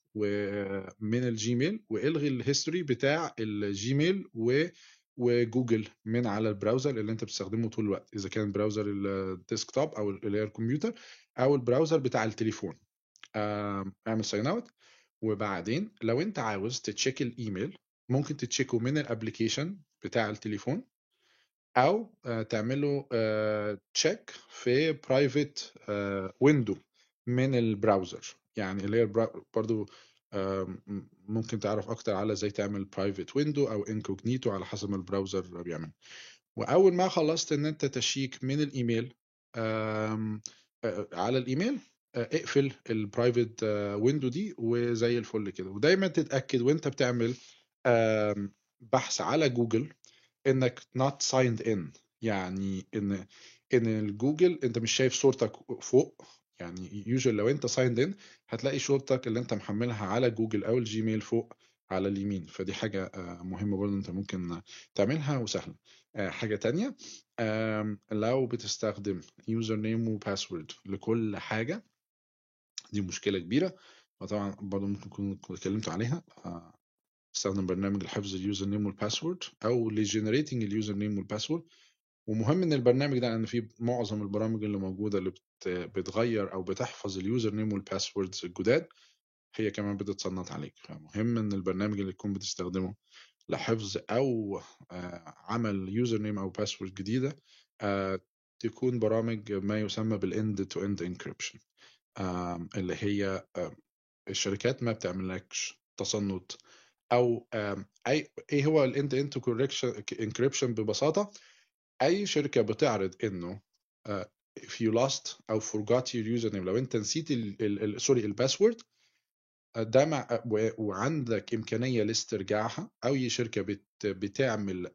من ال Gmail والغي الهيستوري بتاع الجيميل و وجوجل من على البراوزر اللي أنت بتستخدمه طول الوقت إذا كان browser ال desktop أو اللي هي الكمبيوتر أو ال browser بتاع التليفون. أعمل sign out وبعدين لو أنت عاوز ت check ال email ممكن ت check ه من ال application بتاع التليفون أو آه، تعمله check في private window من ال browser. يعني اللي هي آم، ممكن تعرف أكتر على إزاي تعمل private window أو incognito على حسب ال browser بيعمل. وأول ما خلصت إن أنت ت check من الإيميل آه، على الإيميل آه، اقفل ال private window دي وزي الفل كده. ودايما تتأكد وأنت بتعمل بحث على جوجل إنك not signed in. يعني إن إن الجوجل أنت مش شايف صورتك فوق يعني usual لو انت signed in هتلاقي صورتك اللي انت محملها على جوجل أو ال Gmail فوق على اليمين فدي حاجة آه، مهمة برضه انت ممكن تعملها وسهلة. آه، حاجة تانية لو بتستخدم username و password لكل حاجة دي مشكلة كبيرة. وطبعا برضه ممكن كنت اتكلمت عليها آه، استخدم برنامج لحفظ ال username وال password أو ل generating ال username وال password ومهم إن البرنامج ده لأن في معظم البرامج اللي موجودة اللي بت- بتغير أو بتحفظ ال username وال passwords الجداد هي كمان بتتصنت عليك. فمهم إن البرنامج اللي تكون بتستخدمه لحفظ أو آه، عمل username أو password جديدة آه، تكون برامج ما يسمى بال end to end encryption اللي هي الشركات ما بتعملكش تصنت أو أي إيه هو ال end end encryption ببساطة؟ أي شركة بتعرض إنه آه، if you lost أو forgot your username لو أنت نسيت sorry ال password آه، ده مع و- وعندك إمكانية لاسترجاعها أي شركة بت بتعمل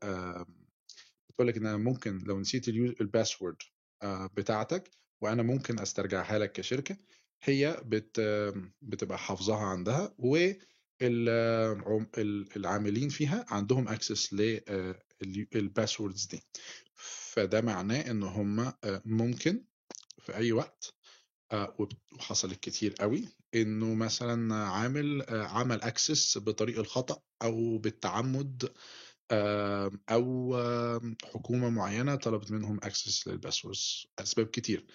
بتقول لك إن أنا ممكن لو نسيت ال password آه، بتاعتك وأنا ممكن أسترجعها لك كشركة هي بت بتبقى حافظاها عندها والعاملين فيها عندهم access لل passwords دي. فده معناه إن هم آه، ممكن في أي وقت آه، وحصلت كتير قوي إنه مثلا عامل آه، عمل access بطريق الخطأ أو بالتعمد أو حكومة معينة طلبت منهم access لل passwords أسباب كتير.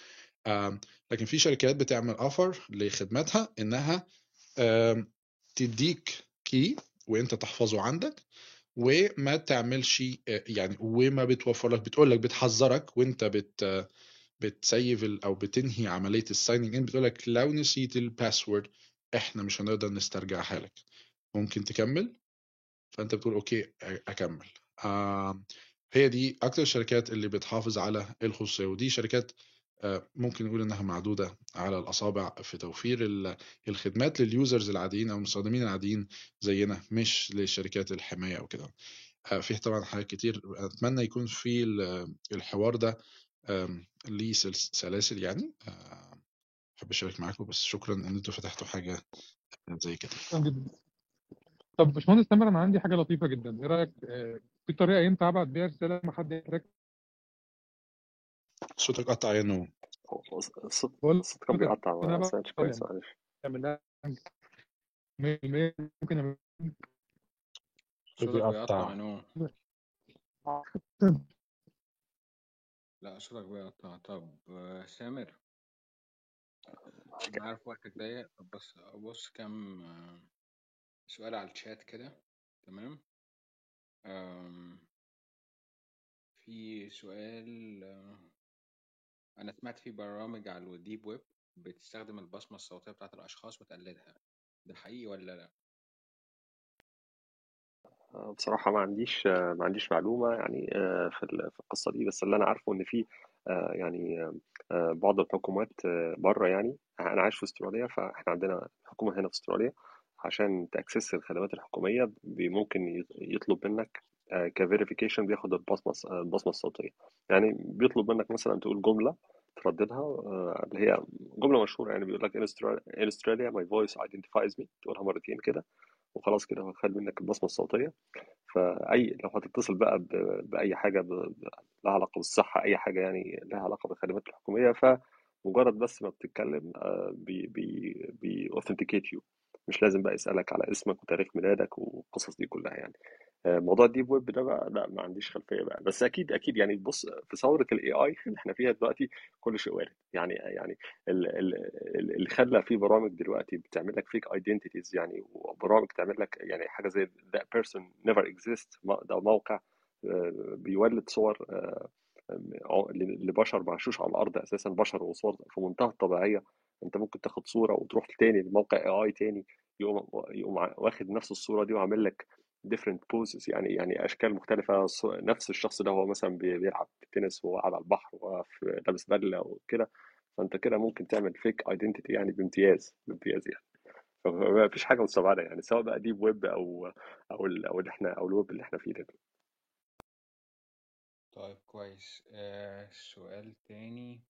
لكن في شركات بتعمل offer لخدماتها إنها تديك key وأنت تحفظه عندك وما تعملش آه، يعني وما بتوفر لك بتقول لك بتحذرك وانت بت بت save أو بتنهي عملية ال signing in بتقول لك لو نسيت ال password إحنا مش هنقدر نسترجعها لك. ممكن تكمل؟ فانت بتقول okay أكمل. آم، هي دي أكتر الشركات اللي بتحافظ على الخصوصية ودي شركات آه، ممكن نقول إنها معدودة على الأصابع في توفير ال- الخدمات لل users العاديين أو المستخدمين العاديين زينا مش لشركات الحماية أو كده. آه، فيه طبعا حاجات كتير. أتمنى يكون في ال- الحوار ده ليه سلاسل يعني. آه، أحب أشارك معاكم بس شكرا إن أنتوا فتحتوا حاجة زي كده. طب باشمهندس تامر أنا عندي حاجة لطيفة جدا. إيه رأيك آه، في طريقة ينفع أبعت بيها رسالة لما حد صوتك قطع يا نو الصوت كان بيقطع ما سمعتش كويس معلش. ممكن بيقطع لا صوتك بيقطع. طب آه، سامر. أنا عارف وقتك ضيق. بس بص كام آه، سؤال على الشات كده. تمام؟ في سؤال أنا سمعت في برامج على الديب ويب بتستخدم البصمة الصوتية بتاعت الأشخاص وتقلدها. ده حقيقي ولا لأ؟ آه، بصراحة ما عنديش آه، ما عنديش معلومة يعني آه، في ال- في القصة دي بس اللي أنا عارفه إن في يعني بعض الحكومات بره يعني أنا عايش في أستراليا فإحنا عندنا حكومة هنا في أستراليا عشان تأكسس الخدمات الحكومية ممكن يطلب منك كفيريفيكيشن بياخد البصمة الص- البصمة الصوتية. يعني بيطلب منك مثلا تقول جملة ترددها آه، اللي هي جملة مشهورة يعني بيقول لك in Australia my voice identifies me تقولها مرتين كده وخلاص كده خد منك البصمة الصوتية. فأي لو هتتصل بقى بأي حاجة لها علاقة بالصحة أي حاجة يعني لها علاقة بالخدمات الحكومية فمجرد بس ما بتتكلم آه، بي بي بي you. مش لازم بقى يسألك على اسمك وتاريخ ميلادك والقصص دي كلها يعني. آه، موضوع ال deep web ده بقى لا ما عنديش خلفية بقى. بس أكيد أكيد يعني بص في ثورة ال AI اللي إحنا فيها دلوقتي كل شيء وارد. يعني يعني ال- ال- ال- اللي خلى في برامج دلوقتي بتعمل لك fake identities يعني وبرامج تعمل لك يعني حاجة زي person never exist م- ده موقع آه، بيولد صور آه، آه، لبشر ما عاشوش على الأرض أساسا بشر وصور في منتهى الطبيعيه أنت ممكن تاخد صورة وتروح تاني لموقع AI تاني يقوم يقوم واخد نفس الصورة دي وعامل لك different poses. يعني يعني أشكال مختلفة. ص- نفس الشخص ده هو مثلا بي- بيلعب تنس وهو قاعد على البحر وفي لابس بدله وكده. فأنت كده ممكن تعمل fake identity يعني بامتياز بامتياز يعني. فما فيش حاجة مستبعدة يعني سواء بقى deep web أو أو ال- أو اللي إحنا أو الويب اللي إحنا فيه ده. طيب كويس. آه سؤال تاني.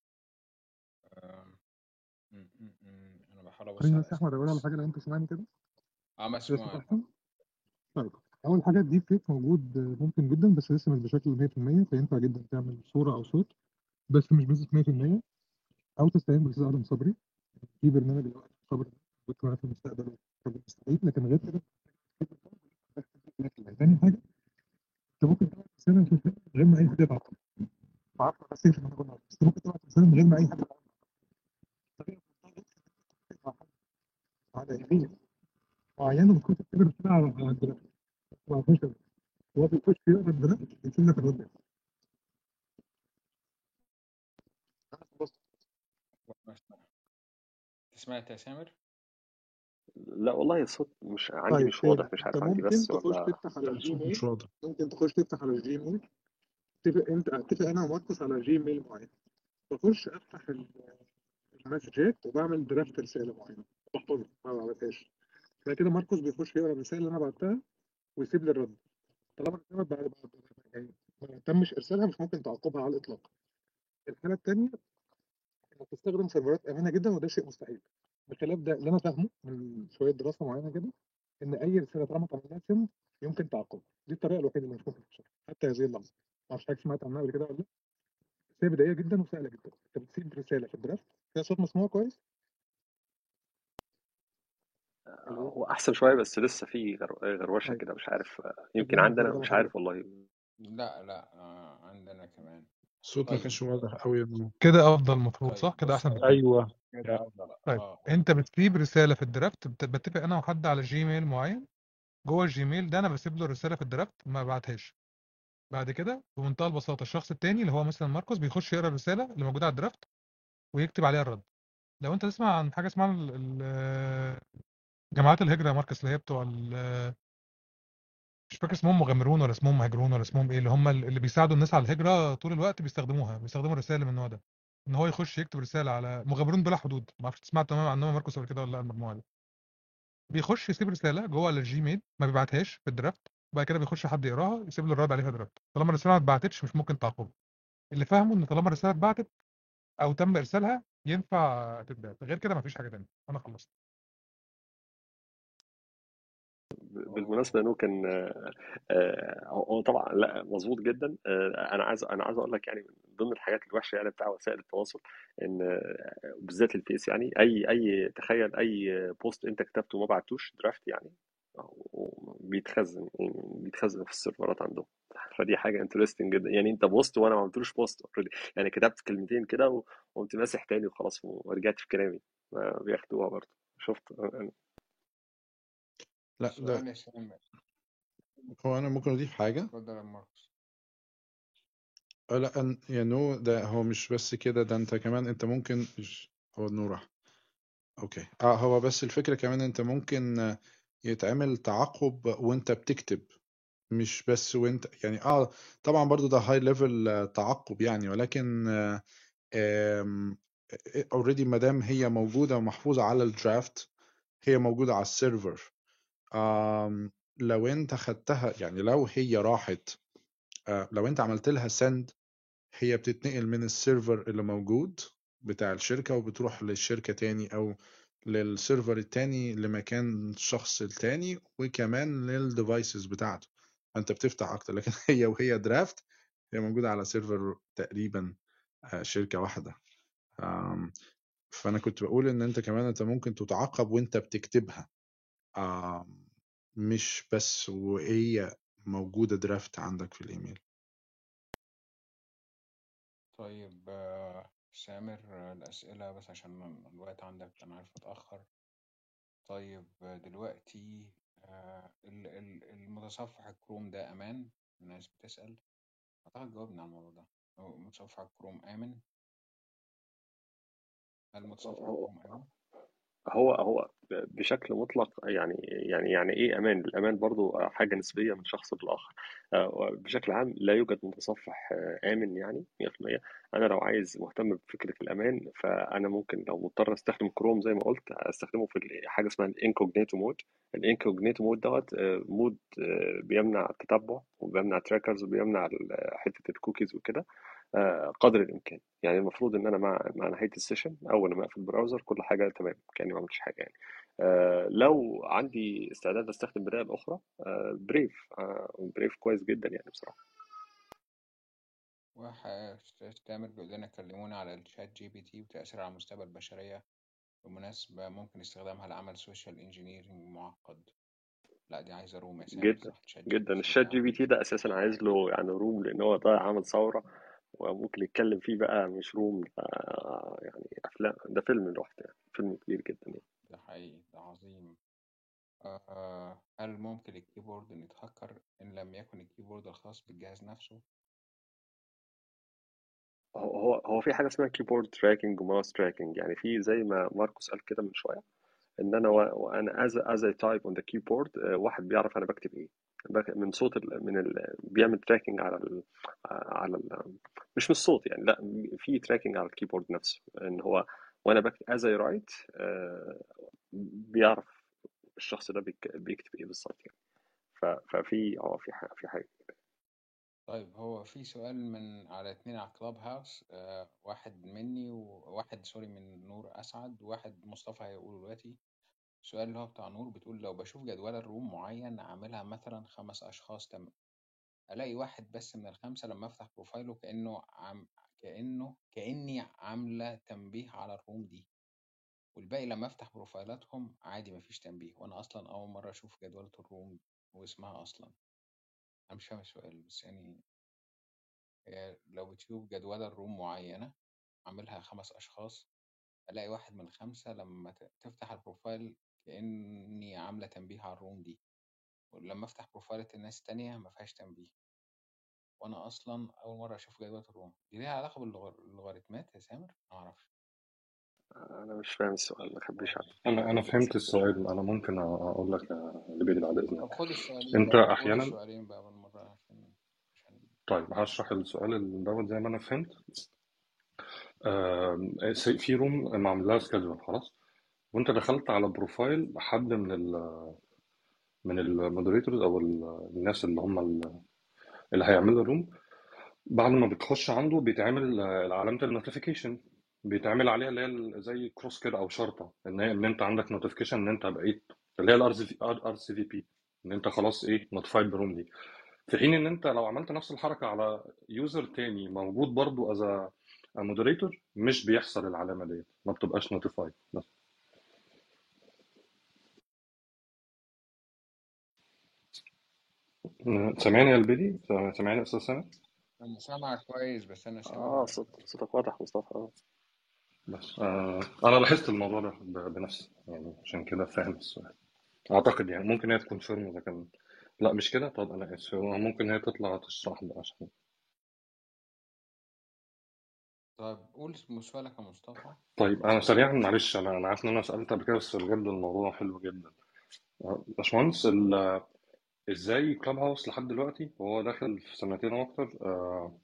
آم، م- م- م. أنا بحاول أبص على بس أحمد أقول على حاجة لو أنت سامعني كده. آه مسموع. طيب أول حاجة ال deep fake موجود ممكن جدا بس لسه مش بشكل 100% فينفع جدا تعمل صورة أو صوت بس مش بنسبة 100% أو تستعين بالاستاذ آدم صبري. في برنامج دلوقتي صبري كنت معاه في المستقبل راجل مستعد لكن غير كده تاني حاجة أنت ممكن تبعت الفيلم من غير ما أي حد أعرفش بس بس ممكن تبعت رساله من غير ما أي حد حد على ايميل معينه ممكن تكتب رساله على على الجرافيك. ما فيش هو بيخش يقرا الجرافيك يكتب لك الرد. سمعت يا سامر؟ لا والله الصوت مش عندي طيب مش واضح مش عارف عندي ممكن بس تخش ولا تفتح على ال Gmail مش واضح. ممكن تخش تفتح على ال Gmail اتفق انت اتفق أنا وماركوس على Gmail معين. بخش افتح ال- ال messages وبعمل draft رسالة معينة. بحفظها ما بعملهاش. بعد كده ماركوس بيخش يقرأ الرساله اللي أنا بعتها ويسيب لي الرد. طالما الرساله بعد بعد يعني ما تمش إرسالها مش ممكن تعقبها على الإطلاق. الحالة الثانية إنك تستخدم سيرفرات آمنة جدا وده شيء مستحيل. بخلاف ده اللي أنا فاهمه من شوية دراسة معينة كده إن أي رسالة طالما اتعمل سند يمكن تعقبها دي الطريقة الوحيدة اللي مش ممكن تفشل حتى هذه اللحظة. ما أعرفش حضرتك سمعت عنها قبل كده ولا لأ؟ بس هي بدائية جدا وسهلة جدا. أنت بتسيب رسالة في ال draft فيها صوت مسموع كويس هو احسن شوية بس لسه في غر- غروشه طيب. كده مش عارف يمكن انا عندنا مش عارف والله. لا لا آه عندنا كمان. الصوت ما طيب. كانش واضح قوي كده أفضل المفروض طيب صح؟ كده أحسن بكتير. أيوه كده يا أفضل. طيب آه أنت بتسيب رسالة في ال draft؟ بت- بتفق أنا وحد على Gmail معين؟ جوه ال Gmail ده أنا بسيب له الرساله في ال draft ما بعتهاش. بعد كده بمنتهى البساطة الشخص التاني اللي هو مثلا ماركوس بيخش يقرأ الرسالة اللي موجودة على الدرافت ويكتب عليها الرد. لو أنت تسمع عن حاجة اسمها جماعات الهجرة يا ماركوس اللي هي بتوع ال- مش فاكر اسمهم مغامرون ولا اسمهم مهاجرون ولا اسمهم إيه اللي هم اللي بيساعدوا الناس على الهجرة طول الوقت بيستخدموها بيستخدموا رسائل من النوع ده إن هو يخش يكتب رسالة على مغامرون بلا حدود ما أعرفش سمعت تماما يا ماركوس قبل كده ولا لأ المجموعة دي. بيخش يسيب رسالة جوه على الجيميل ما بيبعتهاش في الدرافت وبعد كده بيخش حد يقراها يسيب له الرد عليها draft طالما الرسالة ما اتبعتتش مش ممكن تعقبها اللي فاهمه إن طالما الرسالة اتبعتت أو تم إرسالها ينفع تتبعت غير كده مفيش حاجة تانية. أنا خلصت. بالمناسبة إنه كان آه، آه، هو طبعا لأ مظبوط جدا. آه، أنا عايز أنا عايز أقول لك يعني من ضمن الحاجات الوحشة يعني بتاع وسائل التواصل إن آه، بالذات الفيس يعني أي أي تخيل أي post أنت كتبته وما بعتوش draft يعني هو بيتخزن بيتخزن في السيرفرات عندهم. فدي حاجة interesting جدا. يعني أنت post وأنا ما عملتلوش post يعني كتبت كلمتين كده وقمت ماسح تاني وخلاص ورجعت في كلامي. بياخدوها برضه. شفت؟ لا ده يا هو أنا ممكن أضيف حاجة؟ اتفضل يا ماركوس. آه لا أن- you know ده هو مش بس كده ده أنت كمان أنت ممكن إيش- هو النور راح. Okay. آه هو بس الفكرة كمان أنت ممكن آه، يتعمل تعقب وأنت بتكتب مش بس وانت يعني آه طبعا برضو ده high level تعقب يعني ولكن already ما دام هي موجودة ومحفوظة على ال draft هي موجودة على ال server لو أنت خدتها يعني لو هي راحت آه، لو أنت عملت لها send هي بتتنقل من ال server اللي موجود بتاع الشركة وبتروح للشركة تاني أو لل server التاني لمكان الشخص التاني وكمان لل devices بتاعته. فأنت بتفتح أكتر لكن <laughs> هي وهي draft هي موجودة على server تقريبا آه، شركة واحدة. آم، فأنا كنت بقول إن أنت كمان أنت ممكن تتعقب وأنت بتكتبها. آم، مش بس وهي موجودة draft عندك في الإيميل. طيب آه، سامر آه، الأسئلة بس عشان الوقت عندك أنا عارف متأخر طيب آه، دلوقتي آه، ال- ال- المتصفح الكروم ده أمان؟ الناس بتسأل. أعتقد جاوبنا على الموضوع ده. هو متصفح الكروم آمن؟ هل متصفح هو الكروم آمن؟ هو هو بشكل مطلق يعني يعني يعني إيه أمان؟ الأمان برضو حاجة نسبية من شخص للاخر آه، بشكل عام لا يوجد متصفح آه، آمن يعني 100% أنا لو عايز مهتم بفكرة الأمان فأنا ممكن لو مضطر أستخدم كروم زي ما قلت أستخدمه في حاجة اسمها ال incognito mode ال incognito mode دوت آه، mode آه، بيمنع التتبع وبيمنع trackers وبيمنع حتة الكوكيز وكده. آه، قدر الإمكان. يعني المفروض إن أنا مع مع نهاية ال session أول ما أقفل ال browser كل حاجة تمام كأني ما عملتش حاجة يعني. آه، لو عندي استعداد أستخدم بدائل أخرى آه، بريف آه، بريف كويس جدا يعني بصراحة. واحد تامر بيقول لنا كلمونا على الشات جي بي تي وتأثير على مستقبل البشرية. بالمناسبة ممكن استخدامها لعمل social engineering معقد. لا دي عايزة room جدا جدا. الشات جي بي تي ده أساسا عايز له يعني room لأن هو ده عامل ثورة. وممكن يتكلم فيه بقى مش room يعني أفلام ده فيلم لوحده يعني فيلم كبير جدا يعني. ده حقيقي ده عظيم. آه هل ممكن ال keyboard إن يتهكر إن لم يكن ال keyboard الخاص بالجهاز نفسه؟ هو هو هو في حاجة اسمها keyboard tracking و mouse tracking يعني في زي ما ماركوس قال كده من شوية إن أنا و- وأنا از as I type on the keyboard واحد بيعرف أنا بكتب إيه. من صوت ال من ال بيعمل tracking على ال على ال مش من الصوت يعني لا في tracking على ال keyboard نفسه إن هو وأنا بكتب as I write بيعرف الشخص ده بيك- بيكتب إيه بالظبط يعني. ففي آه في حاجة في حاجة طيب هو في سؤال من على اتنين على Clubhouse آه واحد مني وواحد sorry من نور أسعد وواحد مصطفى هيقوله دلوقتي. السؤال اللي هو بتاع نور بتقول لو بشوف جدولة ال room معين عاملها مثلا خمس أشخاص ثم ألاقي واحد بس من الخمسة لما أفتح profile ه كأنه عم كأنه كأني عاملة تنبيه على ال room دي. والباقي لما أفتح بروفايلاتهم عادي مفيش تنبيه وأنا أصلا أول مرة أشوف جدولة ال room واسمها أصلا. أنا مش فاهم السؤال بس يعني هي لو بتشوف جدولة ال room معينة عاملها خمس أشخاص ألاقي واحد من الخمسة لما تفتح ال profile كأني عاملة تنبيه على ال room دي ولما أفتح بروفايلات الناس التانية مفيهاش تنبيه. وأنا أصلا أول مرة أشوف جدولة ال room. دي ليها علاقة باللوغاريتمات يا سامر؟ معرفش أنا مش فاهم السؤال ما أخبيش عنه أنا أنا فهمت السؤال. أنا ممكن أقول لك يا لبيدي بعد طب إذنك خد السؤالين أنت بقى خد أحيانا السؤالين بقى بالمرة عشان عشان طيب هشرح السؤال اللي دوت زي ما أنا فهمت. آم، في room معمول لها schedule خلاص؟ وانت دخلت على profile حد من ال من ال moderators أو ال- الناس اللي هم ال- اللي هيعملوا ال room بعد ما بتخش عنده بيتعمل علامة ال notification بيتعمل عليها اللي هي زي cross كده أو شرطة إن هي إن أنت عندك notification إن أنت بقيت اللي هي ال RSVP إن أنت خلاص إيه notified ب room دي. في حين إن أنت لو عملت نفس الحركة على user تاني موجود برضو as moderator مش بيحصل العلامة ديت ما بتبقاش notified بس سامعني يا البدي سامعني يا أستاذ سامر أنا سامعك كويس بس أنا سامع آه صوت صوتك واضح مصطفى. آه. بس آه أنا لاحظت الموضوع ده ب- بنفسي يعني عشان كده فاهم السؤال. أعتقد يعني ممكن هي تكون فيرم إذا كان لا مش كده؟ طب أنا آسف. هو ممكن هي تطلع تشرح بقى عشان طيب قول سؤالك يا مصطفى. طيب أنا سريعا معلش أنا أنا عارف إن أنا سألت قبل كده بس بجد الموضوع حلو جدا. آه، باشمهندس ال- إزاي Clubhouse لحد دلوقتي؟ وهو داخل في سنتين أو أكتر. آه،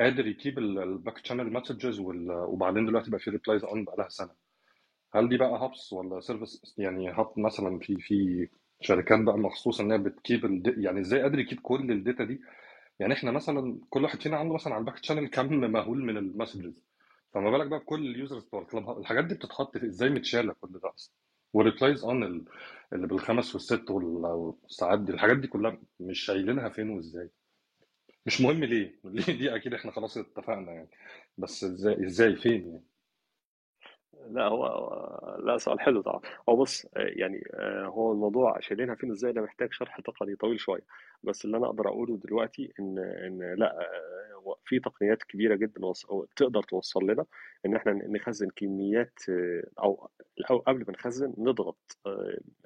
قادر ي keep ال backchannel messages وبعدين دلوقتي بقى في replays on بقى لها سنة. هل دي بقى hubs ولا service يعني hub مثلا في في شركات بقى مخصوص إن هي بت keep. يعني إزاي قادر ي keep كل ال data دي؟ يعني إحنا مثلا كل واحد فينا عنده مثلا على ال backchannel كم مهول من ال messages فما بالك بقى بكل ال users بتوع ال club الحاجات دي بتتحط إزاي متشالة كل ده أصلا؟ و replays on اللي بالخمس والست وال- والساعات دي الحاجات دي كلها مش شايلينها فين وإزاي؟ مش مهم ليه؟ <laughs> ليه؟ دي أكيد إحنا خلاص اتفقنا يعني. بس إزاي؟ إزاي؟ فين يعني؟ لا هو لا سؤال حلو طبعا. هو بص يعني آه، هو الموضوع شايلينها فين إزاي ده محتاج شرح تقني طويل شوية. بس اللي أنا أقدر أقوله دلوقتي إن إن لا آه، في تقنيات كبيرة جدا تقدر توصل لنا إن إحنا نخزن كميات آه، أو أو قبل ما نخزن نضغط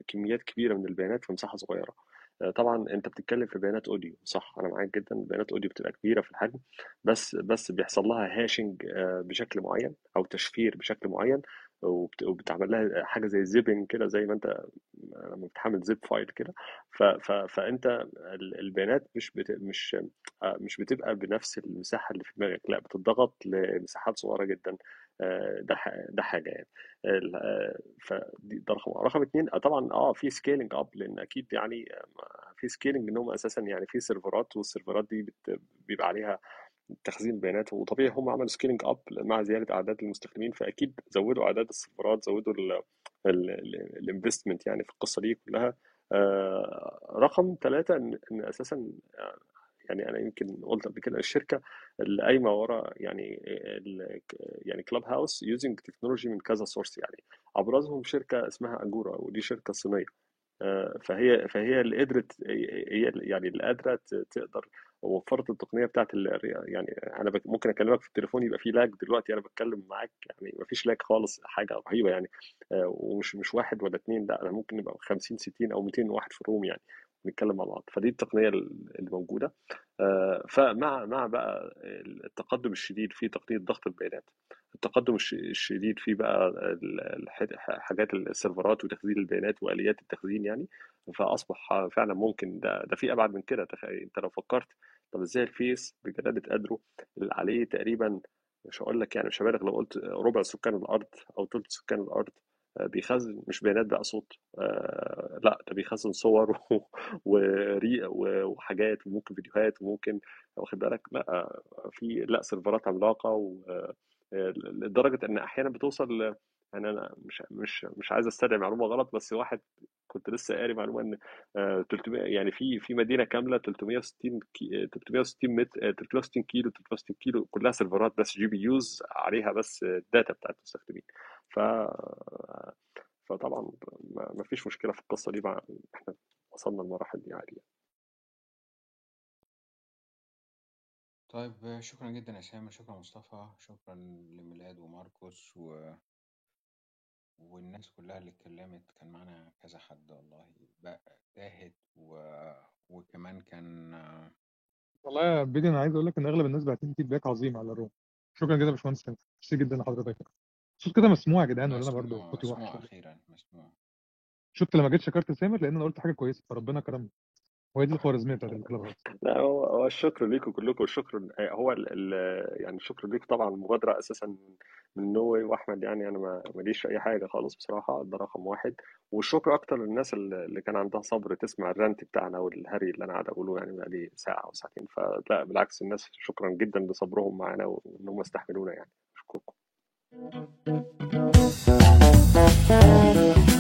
كميات كبيرة من البيانات في مساحة صغيرة. طبعا أنت بتتكلم في بيانات audio صح أنا معاك جدا بيانات audio بتبقى كبيرة في الحجم بس بس بيحصل لها hashing بشكل معين أو تشفير بشكل معين وبت- وبتعمل لها حاجة زي zipping كده زي ما أنت لما بتحمل zip file كده. فأنت ال- البيانات مش بت مش آه، مش بتبقى بنفس المساحة اللي في دماغك لا بتضغط لمساحات صغيرة جدا آه، ده ده حاجة يعني. آه، فدي ده رقم رقم اتنين آه، طبعا آه في scaling up لأن أكيد يعني آه، في scaling إن هم أساسا يعني في سيرفرات والسيرفرات دي بيبقى عليها تخزين بيانات وطبيعي هم عملوا scaling up مع زيادة أعداد المستخدمين فأكيد زودوا أعداد السيرفرات زودوا ال investment يعني في القصة دي كلها. آه، رقم ثلاثة إن إن أساسا آه، يعني أنا يمكن قلت قبل كده الشركة اللي قايمة ورا يعني يعني Clubhouse using technology من كذا source يعني. أبرزهم شركة اسمها Agora ودي شركة صينية. آه، فهي فهي اللي قدرت هي يعني اللي قادرة تقدر وفرت التقنية بتاعت يعني أنا ممكن أكلمك في التليفون يبقى في lag دلوقتي أنا بتكلم معاك يعني ما فيش lag خالص حاجة رهيبة يعني. آه، ومش مش واحد ولا اتنين لأ أنا ممكن نبقى 50 60 أو 200 واحد في الروم يعني. نتكلم مع بعض. فدي التقنية اللي موجودة. آه، فمع مع بقى التقدم الشديد في تقنية ضغط البيانات التقدم الش- الشديد في بقى حاجات السيرفرات وتخزين البيانات وآليات التخزين يعني. فأصبح فعلا ممكن ده ده في أبعد من كده. أنت لو فكرت طب إزاي الفيس بجلاله قدره اللي عليه تقريبا مش هقول لك يعني مش هبالغ لو قلت ربع سكان الأرض أو ثلث سكان الأرض بيخزن مش بيانات بقى صوت آه لا ده بيخزن صور <laughs> وحاجات وممكن فيديوهات وممكن واخد بالك؟ لا آه، في لا سيرفرات عملاقة آه، لدرجة إن أحيانا بتوصل يعني أنا مش مش مش عايز أستدعي معلومة غلط بس واحد كنت لسه قاري معلومة إن آه، 300 يعني في في مدينة كاملة 360 كي 360 متر آه، 360 كيلو 360 كيلو كلها سيرفرات بس GPUs عليها بس ال data بتاعت المستخدمين. ف فطبعا ما ما فيش مشكلة في القصة دي مع إحنا وصلنا للمراحل دي عادي طيب شكرا جدا يا سامر شكرا مصطفى شكرا لميلاد وماركوس و... والناس كلها اللي اتكلمت كان معانا كذا حد والله بقى تاهت و... وكمان كان والله يا بيدي أنا عايز أقول لك إن أغلب الناس باعتين فيدباك عظيم على الروم. شكرا جدا يا باشمهندس ميرسي جدا لحضرتك. الصوت كده مسموع يا جدعان ولا أنا برضه صوتي وحش؟ أخيرا مسموع. شفت لما جيت شكرت سامر؟ لأن أنا قلت حاجة كويسة فربنا كرمني. وهي دي الخوارزمية بتاعت الكلاب هاوس. لا هو هو الشكر ليكم كلكم الشكر هو ال ال يعني الشكر ليكم طبعا المبادرة أساسا من نوي وأحمد يعني أنا ما ماليش في أي حاجة خالص بصراحة ده رقم واحد. والشكر أكتر للناس اللي كان عندها صبر تسمع الرانت بتاعنا والهري اللي أنا قاعد أقوله يعني بقالي ساعة أو ساعتين. فلا بالعكس الناس شكرا جدا لصبرهم معانا وإن هم استحملونا يعني. Thank you.